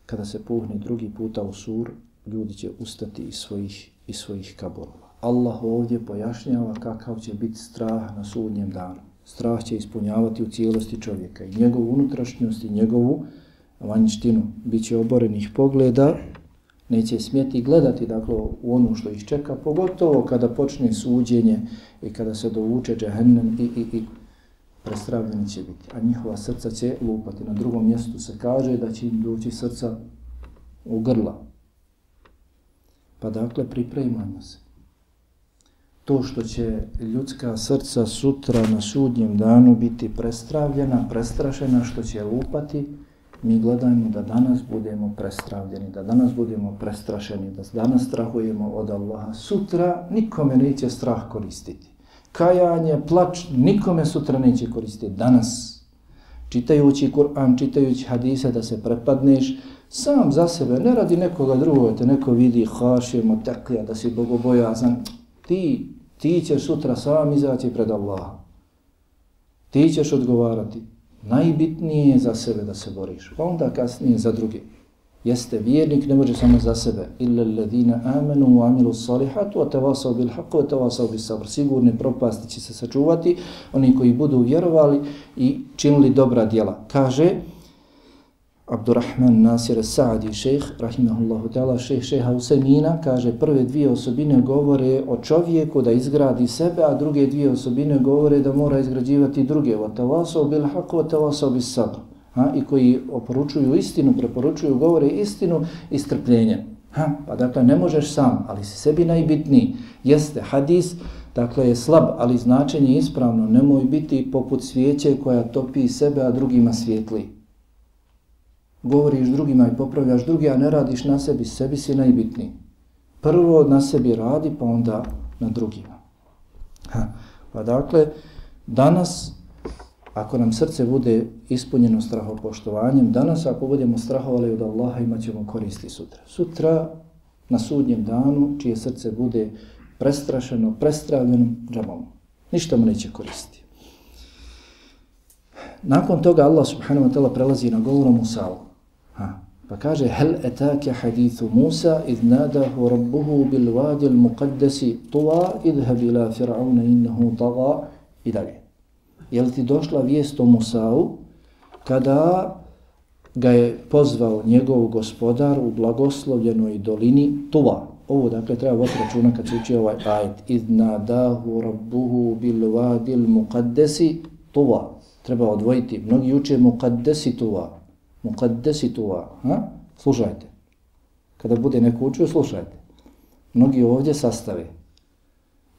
Kada se puhne drugi puta u sur, ljudi će ustati iz svojih, iz svojih kaburova. Allah ovdje pojašnjava kakav će biti strah na sudnjem danu. Strah će ispunjavati u cijelosti čovjeka i njegovu unutrašnjost i njegovu vanjštinu. Biće oborenih pogleda, neće smjeti gledati dakle, u ono što ih čeka, pogotovo kada počne suđenje i kada se dovuče džahennem i, i, i prestravljeni će biti, a njihova srca će lupati. Na drugom mjestu se kaže da će im doći srca u grla. Pa dakle, pripremajmo se. To što će ljudska srca sutra na sudnjem danu biti prestravljena, prestrašena, što će lupati, mi gledajmo da danas budemo prestravljeni, da danas budemo prestrašeni, da danas strahujemo od Allaha. Sutra nikome neće strah koristiti kajanje, plač, nikome sutra neće koristiti. Danas, čitajući Kur'an, čitajući hadise, da se prepadneš, sam za sebe, ne radi nekoga drugog, te neko vidi hašemo, teklija, da si bogobojazan, ti, ti ćeš sutra sam izaći pred Allaha. Ti ćeš odgovarati. Najbitnije je za sebe da se boriš, pa onda kasnije za druge jeste vjernik, ne može samo za sebe. Illa alladhina amanu wa amilu salihatu wa tawasaw bil haqqi wa tawasaw bis sabr. Sigurne propasti će se sačuvati oni koji budu vjerovali i činili dobra djela. Kaže Abdurrahman Nasir Saadi šejh, rahimahullahu ta'ala, šejh šeha Usemina, kaže prve dvije osobine govore o čovjeku da izgradi sebe, a druge dvije osobine govore da mora izgrađivati druge. Wa bil hako, wa bil bis sabr ha, i koji oporučuju istinu, preporučuju, govore istinu i strpljenje. Ha, pa dakle, ne možeš sam, ali si sebi najbitniji. Jeste, hadis, dakle, je slab, ali značenje je ispravno. Nemoj biti poput svijeće koja topi sebe, a drugima svijetli. Govoriš drugima i popravljaš drugi, a ne radiš na sebi, sebi si najbitniji. Prvo na sebi radi, pa onda na drugima. Ha, pa dakle, danas ako nam srce bude ispunjeno strahopoštovanjem, danas ako budemo strahovali od Allaha imat ćemo koristi sutra. Sutra na sudnjem danu čije srce bude prestrašeno, prestravljeno džabom. Ništa mu neće koristiti. Nakon toga Allah subhanahu wa ta'ala prelazi na govorom Musa'u. Pa kaže, hel etake hadithu Musa idh nadahu rabbuhu bil vadi al muqaddasi tuva idhab ila fir'auna innahu taga i dalje. Jel ti došla vijest o Musa'u kada ga je pozvao njegov gospodar u blagoslovljenoj dolini Tuva. Ovo dakle treba vod računa kad se uči ovaj ajet. Idh nadahu rabbuhu bil vadi al muqaddesi Tuva. Treba odvojiti. Mnogi uče muqaddesi Tuva muqaddesi tuva. Ha? Slušajte. Kada bude neko učio, slušajte. Mnogi ovdje sastave.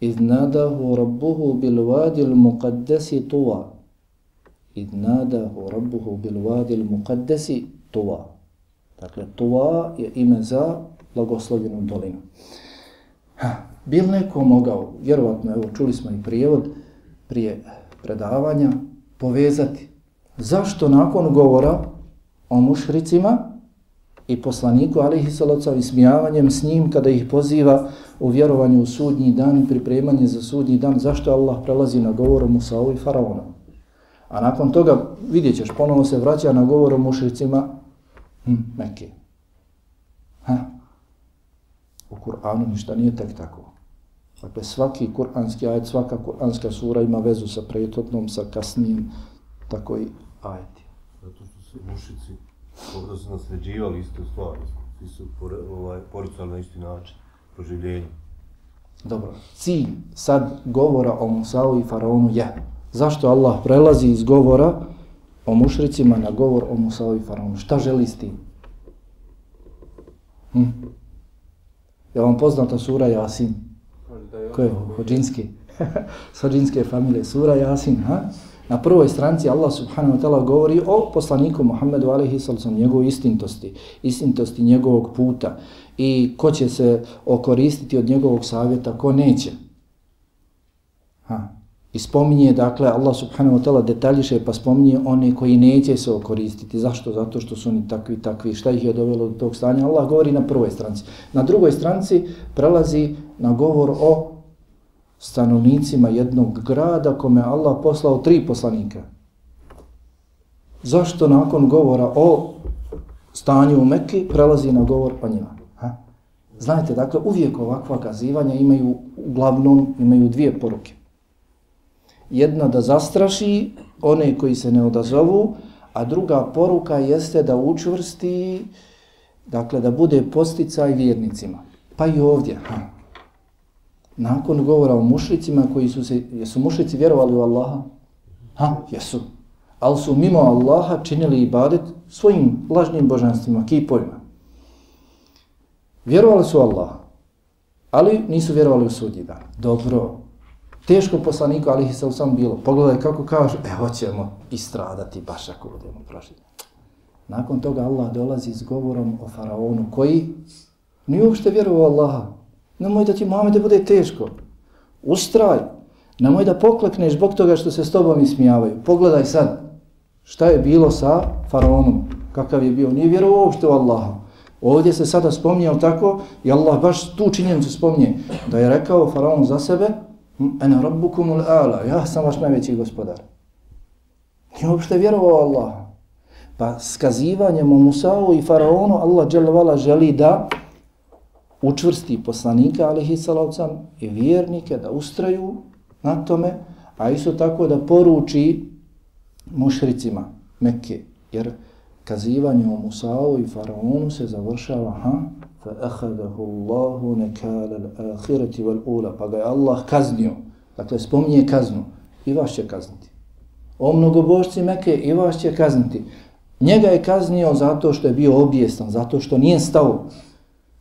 Id nadahu rabbuhu bil vadil muqaddesi tuva. Id nadahu rabbuhu bil vadil muqaddesi tuva. Dakle, tuva je ime za blagoslovljenu dolinu. Ha. Bil neko mogao, vjerovatno, evo čuli smo i prijevod prije predavanja, povezati. Zašto nakon govora o mušricima i poslaniku alihi salacom i smijavanjem s njim kada ih poziva u vjerovanju u sudnji dan i pripremanje za sudnji dan, zašto Allah prelazi na govor o Musa'u i Faraonu. A nakon toga vidjet ćeš, ponovo se vraća na govor o mušricima hm, Mekke. Ha. U Kur'anu ništa nije tek tako. Dakle, svaki kur'anski ajet, svaka kur'anska sura ima vezu sa prethodnom, sa kasnim, tako i ajeti. Su mušici dobro su nasljeđivali istu stvar, svi su ovaj, poricali na isti način, proživljenje. Dobro, cilj sad govora o Musa'u i Faraonu je zašto Allah prelazi iz govora o mušricima na govor o Musa'u i Faraonu. Šta želi s tim? Hm? Je vam poznata sura Jasin? Ko je? Hođinski. Hođinske [laughs] familije. Sura Jasin, ha? Na prvoj stranci Allah subhanahu wa ta'ala govori o poslaniku Muhammedu alaihi sallam, njegovoj istintosti, istintosti njegovog puta i ko će se okoristiti od njegovog savjeta, ko neće. Ha. I spominje, dakle, Allah subhanahu wa ta'ala detaljiše pa spominje one koji neće se okoristiti. Zašto? Zato što su oni takvi, takvi. Šta ih je dovelo do tog stanja? Allah govori na prvoj stranci. Na drugoj stranci prelazi na govor o stanovnicima jednog grada kome Allah poslao tri poslanika. Zašto nakon govora o stanju u Mekki prelazi na govor o njima? Ha? Znajte, dakle, uvijek ovakva kazivanja imaju, uglavnom, imaju dvije poruke. Jedna da zastraši one koji se ne odazovu, a druga poruka jeste da učvrsti, dakle, da bude posticaj vjernicima. Pa i ovdje. Ha? Nakon govora o mušricima koji su se, jesu mušrici vjerovali u Allaha? Ha, jesu. Ali su mimo Allaha činili ibadet svojim lažnim božanstvima, kipovima. Vjerovali su Allaha, ali nisu vjerovali u sudnji dan. Dobro. Teško poslaniku, ali ih se sam bilo. Pogledaj kako kaže, e, hoćemo istradati baš ako budemo prošli. Nakon toga Allah dolazi s govorom o faraonu koji nije uopšte vjerovao Allaha, Nemoj da ti Muhammede bude teško. Ustraj. Nemoj da poklekneš zbog toga što se s tobom ismijavaju. Pogledaj sad šta je bilo sa faraonom. Kakav je bio. Nije vjerovao uopšte u Allaha. Ovdje se sada spominjao tako i Allah baš tu činjenicu spominje. Da je rekao faraon za sebe hm, Ena rabbukumul ala. Ja sam vaš najveći gospodar. Nije uopšte vjerovao Allaha. Pa skazivanjem o Musa'u i faraonu Allah želi da učvrsti poslanika, alihi salavcam, i vjernike da ustraju na tome, a isto tako da poruči mušricima Mekke, jer kazivanje o Musa'u i Faraonu se završava, ha, fa ahadahu Allahu nekala al-akhirati wal-ula, pa ga je Allah kaznio, dakle spominje kaznu, i vas će kazniti. O mnogobožci Mekke, i vas će kazniti. Njega je kaznio zato što je bio objestan, zato što nije stao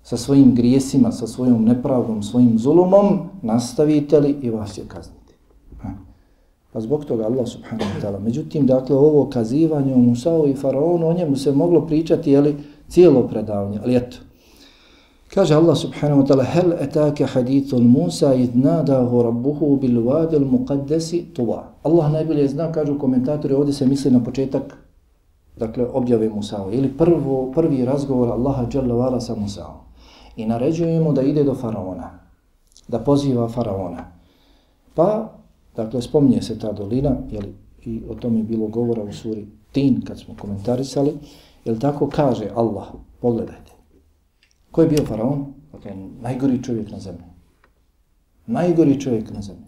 sa svojim grijesima, sa svojom nepravdom, svojim zulumom, nastavite li i vas će kazniti. Pa zbog toga Allah subhanahu wa ta'ala. Međutim, dakle, ovo kazivanje o Musao i Faraonu, o njemu se moglo pričati, jeli, cijelo predavanje, ali eto. Kaže Allah subhanahu wa ta'ala, hel etake hadithul Musa id nadahu rabbuhu bil vadil muqaddesi tuva. Allah najbolje zna, kažu komentatori, ovdje se misli na početak, dakle, objave Musa ili prvo, prvi razgovor Allaha dželle vala sa Musa'om i naređuje mu da ide do faraona, da poziva faraona. Pa, dakle, spominje se ta dolina, jeli, i o tome je bilo govora u suri Tin kad smo komentarisali, jel tako kaže Allah, pogledajte. Ko je bio faraon? Dakle, najgori čovjek na zemlji. Najgori čovjek na zemlji.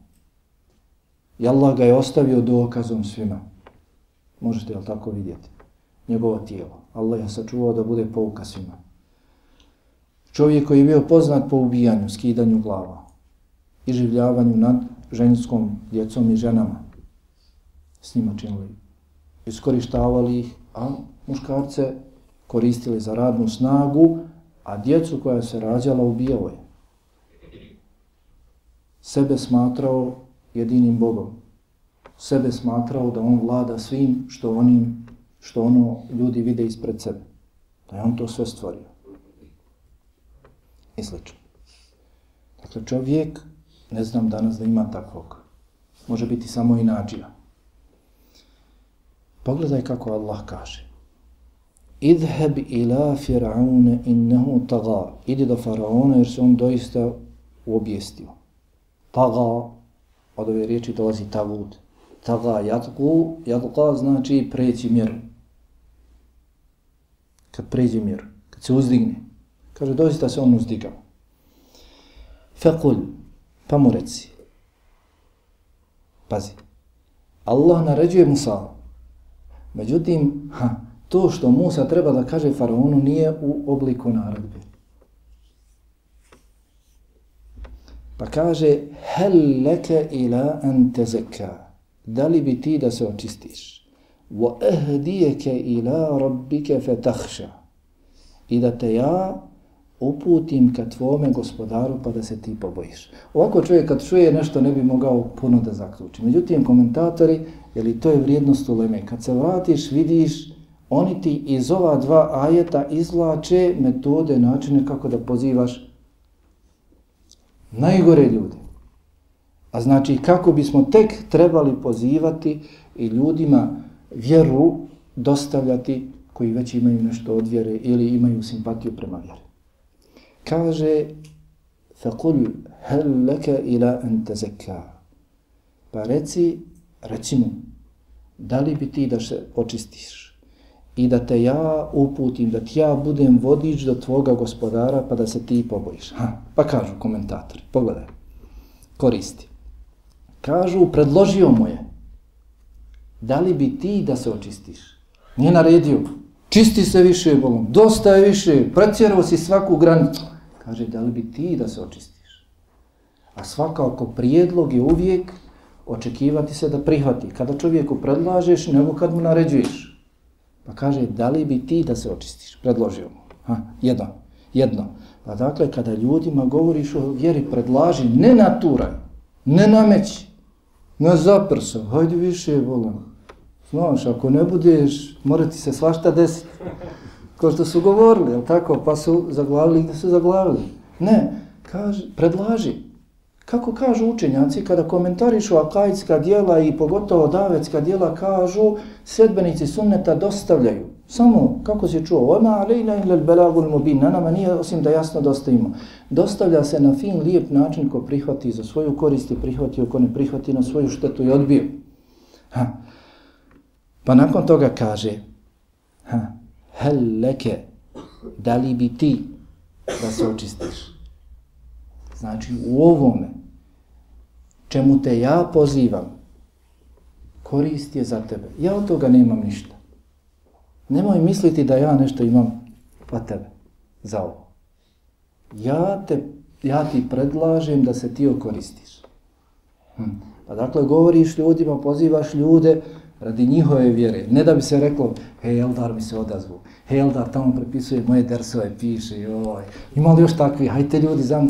I Allah ga je ostavio dokazom svima. Možete jel tako vidjeti? Njegovo tijelo. Allah je sačuvao da bude pouka svima. Čovjek koji je bio poznat po ubijanju, skidanju glava i življavanju nad ženskom djecom i ženama. S njima činili. Iskorištavali ih, a muškarce koristili za radnu snagu, a djecu koja se rađala ubijao je. Sebe smatrao jedinim Bogom. Sebe smatrao da on vlada svim što onim što ono ljudi vide ispred sebe. Da je on to sve stvorio. I slično. Dakle, čovjek, ne znam danas da ima takvog. Može biti samo i nađija. Pogledaj kako Allah kaže. Idheb ila fir'aune innehu taga. Idi do faraona jer se on doista uobjestio. Taga, od ove riječi dolazi tavud. Taga jadku, jadka znači preći mjeru. Kad pređe mjeru, kad se uzdigne. Kaže, doista se on uzdigao. Fekul, pa mu reci. Pazi. Allah naređuje Musa. Međutim, ha, to što Musa treba da kaže faraonu nije u obliku naredbe. Pa kaže, hel leke ila an tezeka. Da li bi ti da se očistiš? Wa ehdijeke ila rabbike fetahša. I da te ja uputim ka tvome gospodaru pa da se ti pobojiš. Ovako čovjek kad čuje nešto ne bi mogao puno da zaključi. Međutim, komentatori, jer to je vrijednost uleme, kad se vratiš, vidiš, oni ti iz ova dva ajeta izvlače metode, načine kako da pozivaš najgore ljude. A znači kako bismo tek trebali pozivati i ljudima vjeru dostavljati koji već imaju nešto od vjere ili imaju simpatiju prema vjeri kaže فَقُلْ هَلْ لَكَ إِلَا أَنْ تَزَكَّا Pa reci, reci mu, da li bi ti da se očistiš i da te ja uputim, da ti ja budem vodič do tvoga gospodara pa da se ti pobojiš. Ha, pa kažu komentatori, pogledaj, koristi. Kažu, predložio mu je, da li bi ti da se očistiš? Nije naredio, čisti se više, bolom, dosta je više, pretjerao si svaku granicu. Kaže, da li bi ti da se očistiš? A svakako prijedlog je uvijek očekivati se da prihvati. Kada čovjeku predlažeš, nego kad mu naređuješ. Pa kaže, da li bi ti da se očistiš? Predložio mu. Ha, jedno, jedno. Pa dakle, kada ljudima govoriš o vjeri, predlaži, ne naturaj, ne nameći, ne zaprsa, hajde više, volam. Znaš, ako ne budeš, mora ti se svašta desiti. Ko što su govorili, tako? Pa su zaglavili gdje su zaglavili. Ne, kaže, predlaži. Kako kažu učenjaci kada komentarišu akajitska dijela i pogotovo davetska dijela kažu sedbenici sunneta dostavljaju. Samo, kako se čuo, ona alejna ila belagul mubin, na nama nije osim da jasno dostavimo. Dostavlja se na fin, lijep način ko prihvati za svoju korist i prihvati, ko ne prihvati na svoju štetu i odbio. Ha. Pa nakon toga kaže, ha, hel leke, da li bi ti da se očistiš? Znači u ovome, čemu te ja pozivam, korist je za tebe. Ja od toga nemam ništa. Nemoj misliti da ja nešto imam pa tebe za ovo. Ja, te, ja ti predlažem da se ti okoristiš. Hm. Pa dakle, govoriš ljudima, pozivaš ljude, radi njihove vjere. Ne da bi se reklo, hej, Eldar mi se odazvu, hej, Eldar tamo prepisuje moje dersove, piše, joj, ima li još takvi, hajte ljudi, znam,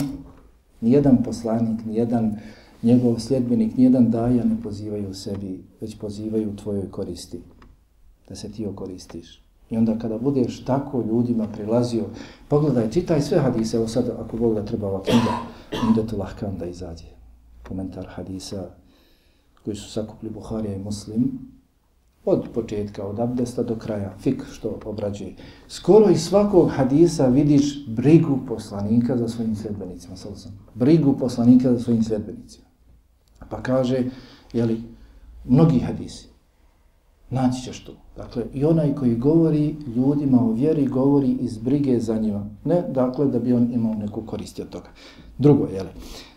nijedan poslanik, nijedan njegov sljedbenik, nijedan daja ne pozivaju u sebi, već pozivaju u tvojoj koristi, da se ti okoristiš. I onda kada budeš tako ljudima prilazio, pogledaj, čitaj sve hadise, evo sad ako Bog da treba ova knjiga, onda to lahko onda izađe. Komentar hadisa koji su sakupli Buharija i Muslim, Od početka, od abdesta do kraja, fik što obrađuje. Skoro iz svakog hadisa vidiš brigu poslanika za svojim sljedbenicima. Brigu poslanika za svojim sljedbenicima. Pa kaže, jeli, mnogi hadisi. Naći ćeš tu. Dakle, i onaj koji govori ljudima o vjeri, govori iz brige za njima. Ne, dakle, da bi on imao neku korist od toga. Drugo, jeli.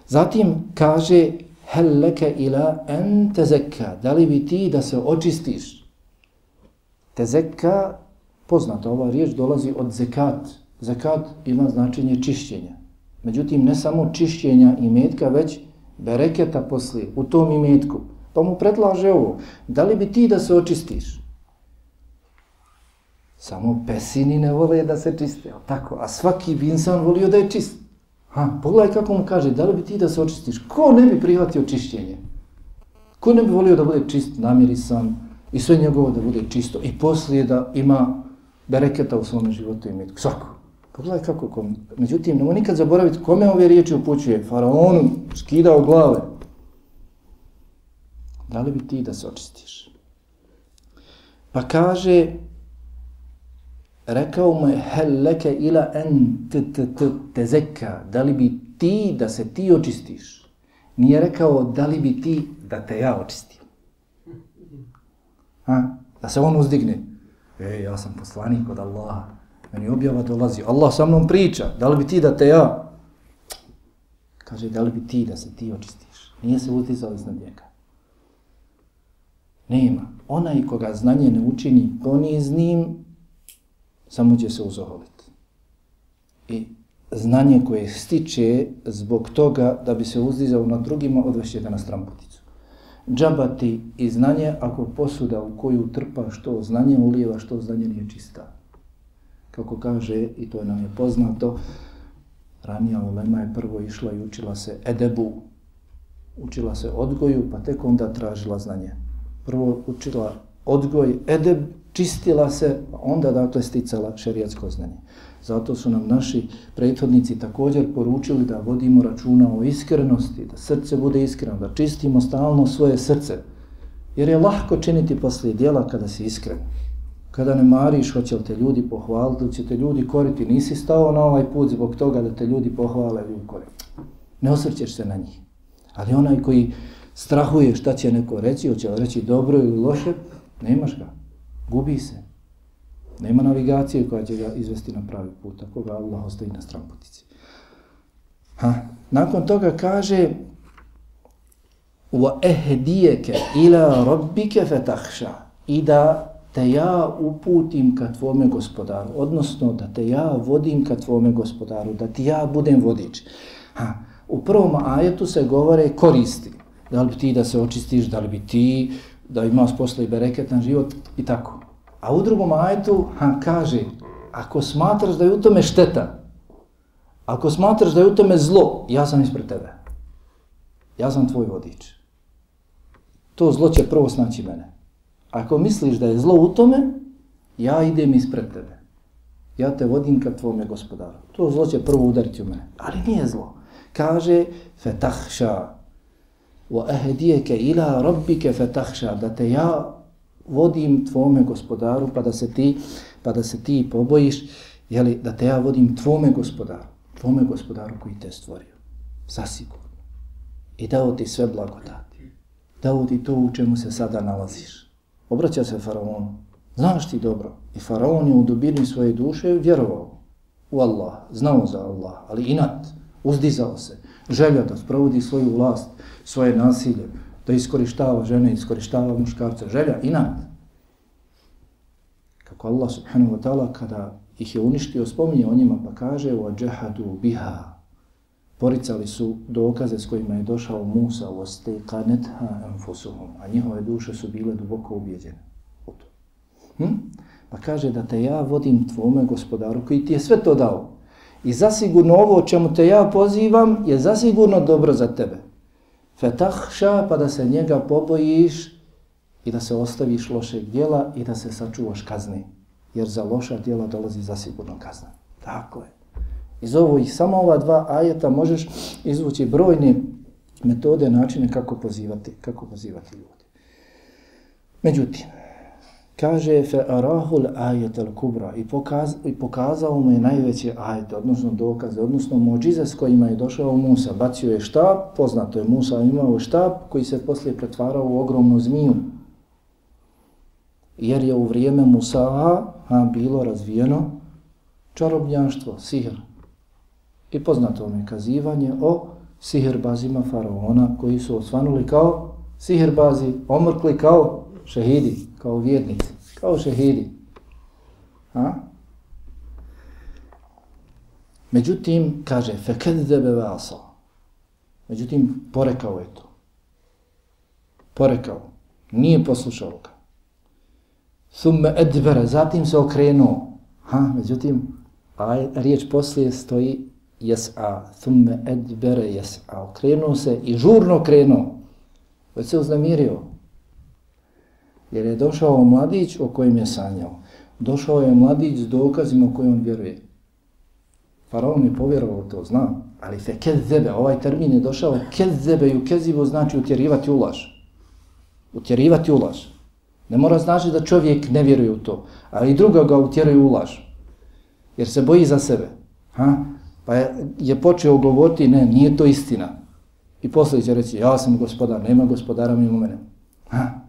Zatim kaže, hel leke ila en tezekka, da li bi ti da se očistiš? Tezekka, poznata ova riječ, dolazi od zekat. Zekat ima značenje čišćenja. Međutim, ne samo čišćenja i metka, već bereketa poslije u tom imetku. Pa mu predlaže ovo, da li bi ti da se očistiš? Samo pesini ne vole da se čiste, tako? A svaki bi insan volio da je čist. Ha, pogledaj kako mu kaže, da li bi ti da se očistiš? Ko ne bi prihvatio čišćenje? Ko ne bi volio da bude čist, namirisan i sve njegovo da bude čisto i poslije da ima bereketa u svom životu i metku? Svako. Pogledaj kako kom. Međutim, nemoj nikad zaboraviti kome ove riječi upućuje. Faraonu skidao glave. Da li bi ti da se očistiš? Pa kaže, rekao mu je, hel leke ila en t t t te zeka, da li bi ti da se ti očistiš? Nije rekao, da li bi ti da te ja očistim? Ha? Da se on uzdigne. E, ja sam poslanik od Allaha. Meni objava dolazi. Allah sa mnom priča. Da li bi ti da te ja? Kaže, da li bi ti da se ti očistiš? Nije se uzdizao iznad njega. Nema. Onaj koga znanje ne učini poniznim, samo će se uzoholiti. I znanje koje stiče zbog toga da bi se uzdizao na drugima, odvešće ga na stramputicu. Džabati i znanje, ako posuda u koju trpa što znanje ulijeva, što znanje nije čista. Kako kaže, i to je nam je poznato, ranija ulema je prvo išla i učila se edebu, učila se odgoju, pa tek onda tražila znanje. Prvo učila odgoj, edeb, čistila se, onda dakle sticala šerijatsko znanje. Zato su nam naši prethodnici također poručili da vodimo računa o iskrenosti, da srce bude iskreno, da čistimo stalno svoje srce. Jer je lahko činiti poslije dijela kada si iskren. Kada ne mariš, hoće li te ljudi pohvaliti, će te ljudi koriti. Nisi stao na ovaj put zbog toga da te ljudi pohvale ili koriti. Ne osvrćeš se na njih. Ali onaj koji strahuje šta će neko reći, hoće li reći dobro ili loše, nemaš ga. Gubi se. Nema navigacije koja će ga izvesti na pravi put, ako ga Allah ostavi na stramputici. Ha. Nakon toga kaže wa إِلَى ila فَتَحْشَ i da te ja uputim ka tvome gospodaru, odnosno da te ja vodim ka tvome gospodaru, da ti ja budem vodič. Ha. U prvom ajetu se govore koristi. Da li bi ti da se očistiš, da li bi ti da imaš posle i bereketan život i tako. A u drugom ajetu han kaže, ako smatraš da je u tome šteta, ako smatraš da je u tome zlo, ja sam ispred tebe. Ja sam tvoj vodič. To zlo će prvo snaći mene. Ako misliš da je zlo u tome, ja idem ispred tebe. Ja te vodim ka tvome gospodaru. To zlo će prvo udariti u mene. Ali nije zlo. Kaže, fetahša, wa ahdiyaka ila rabbika fatakhsha da te ja vodim tvome gospodaru pa da se ti pa da se ti pobojiš je li da te ja vodim tvome gospodaru tvome gospodaru koji te stvorio zasigurno. I dao ti sve blagodati. Dao ti to u čemu se sada nalaziš. Obraća se faraonu. Znaš ti dobro. I faraon je u dubini svoje duše vjerovao u Allah znao za Allah ali inat uzdizao se želja da sprovodi svoju vlast svoje nasilje, da iskorištava žene, iskorištava muškarce, želja, inat. Kako Allah subhanahu wa ta'ala kada ih je uništio, spominje o njima pa kaže وَجَحَدُوا بِهَا Poricali su dokaze s kojima je došao Musa وَسْتَيْقَنَتْهَا أَنْفُسُهُمْ A njihove duše su bile duboko ubijeđene. Hm? Pa kaže da te ja vodim tvome gospodaru koji ti je sve to dao. I zasigurno ovo o čemu te ja pozivam je zasigurno dobro za tebe fetahša, pa da se njega pobojiš i da se ostaviš lošeg dijela i da se sačuvaš kazni. Jer za loša dijela dolazi za sigurno kazna. Tako je. Iz ovih samo ova dva ajeta možeš izvući brojne metode, načine kako pozivati, kako pozivati ljudi. Međutim, kaže fe arahul ajet al kubra i, pokaz, i pokazao mu je najveće ajete, odnosno dokaze, odnosno mođize s kojima je došao Musa. Bacio je štab, poznato je Musa imao štab koji se poslije pretvarao u ogromnu zmiju. jer je u vrijeme Musa a, bilo razvijeno čarobnjaštvo, sihr. I poznato vam je kazivanje o sihirbazima faraona koji su osvanuli kao sihirbazi, omrkli kao šehidi, kao vjernici, kao šehidi. A? Međutim, kaže, fekedzebe vasa. Međutim, porekao je to. Porekao. Nije poslušao ga. Thumme edbere, zatim se okrenuo. Ha, međutim, a riječ poslije stoji jes'a, thumme edbere jes'a. Okrenuo se i žurno krenuo. Već se uznamirio. Jer je došao mladić o kojem je sanjao. Došao je mladić s dokazima o kojim on vjeruje. Faraon je povjerovao to, zna. Ali fe kezebe, ovaj termin je došao, kezebe i ukezivo znači utjerivati ulaž. Utjerivati ulaž. Ne mora znači da čovjek ne vjeruje u to, ali druga ga utjeruje laž. Jer se boji za sebe. Ha? Pa je, je počeo govoriti, ne, nije to istina. I poslije će reći, ja sam gospodar, nema gospodara mimo mene. Ha?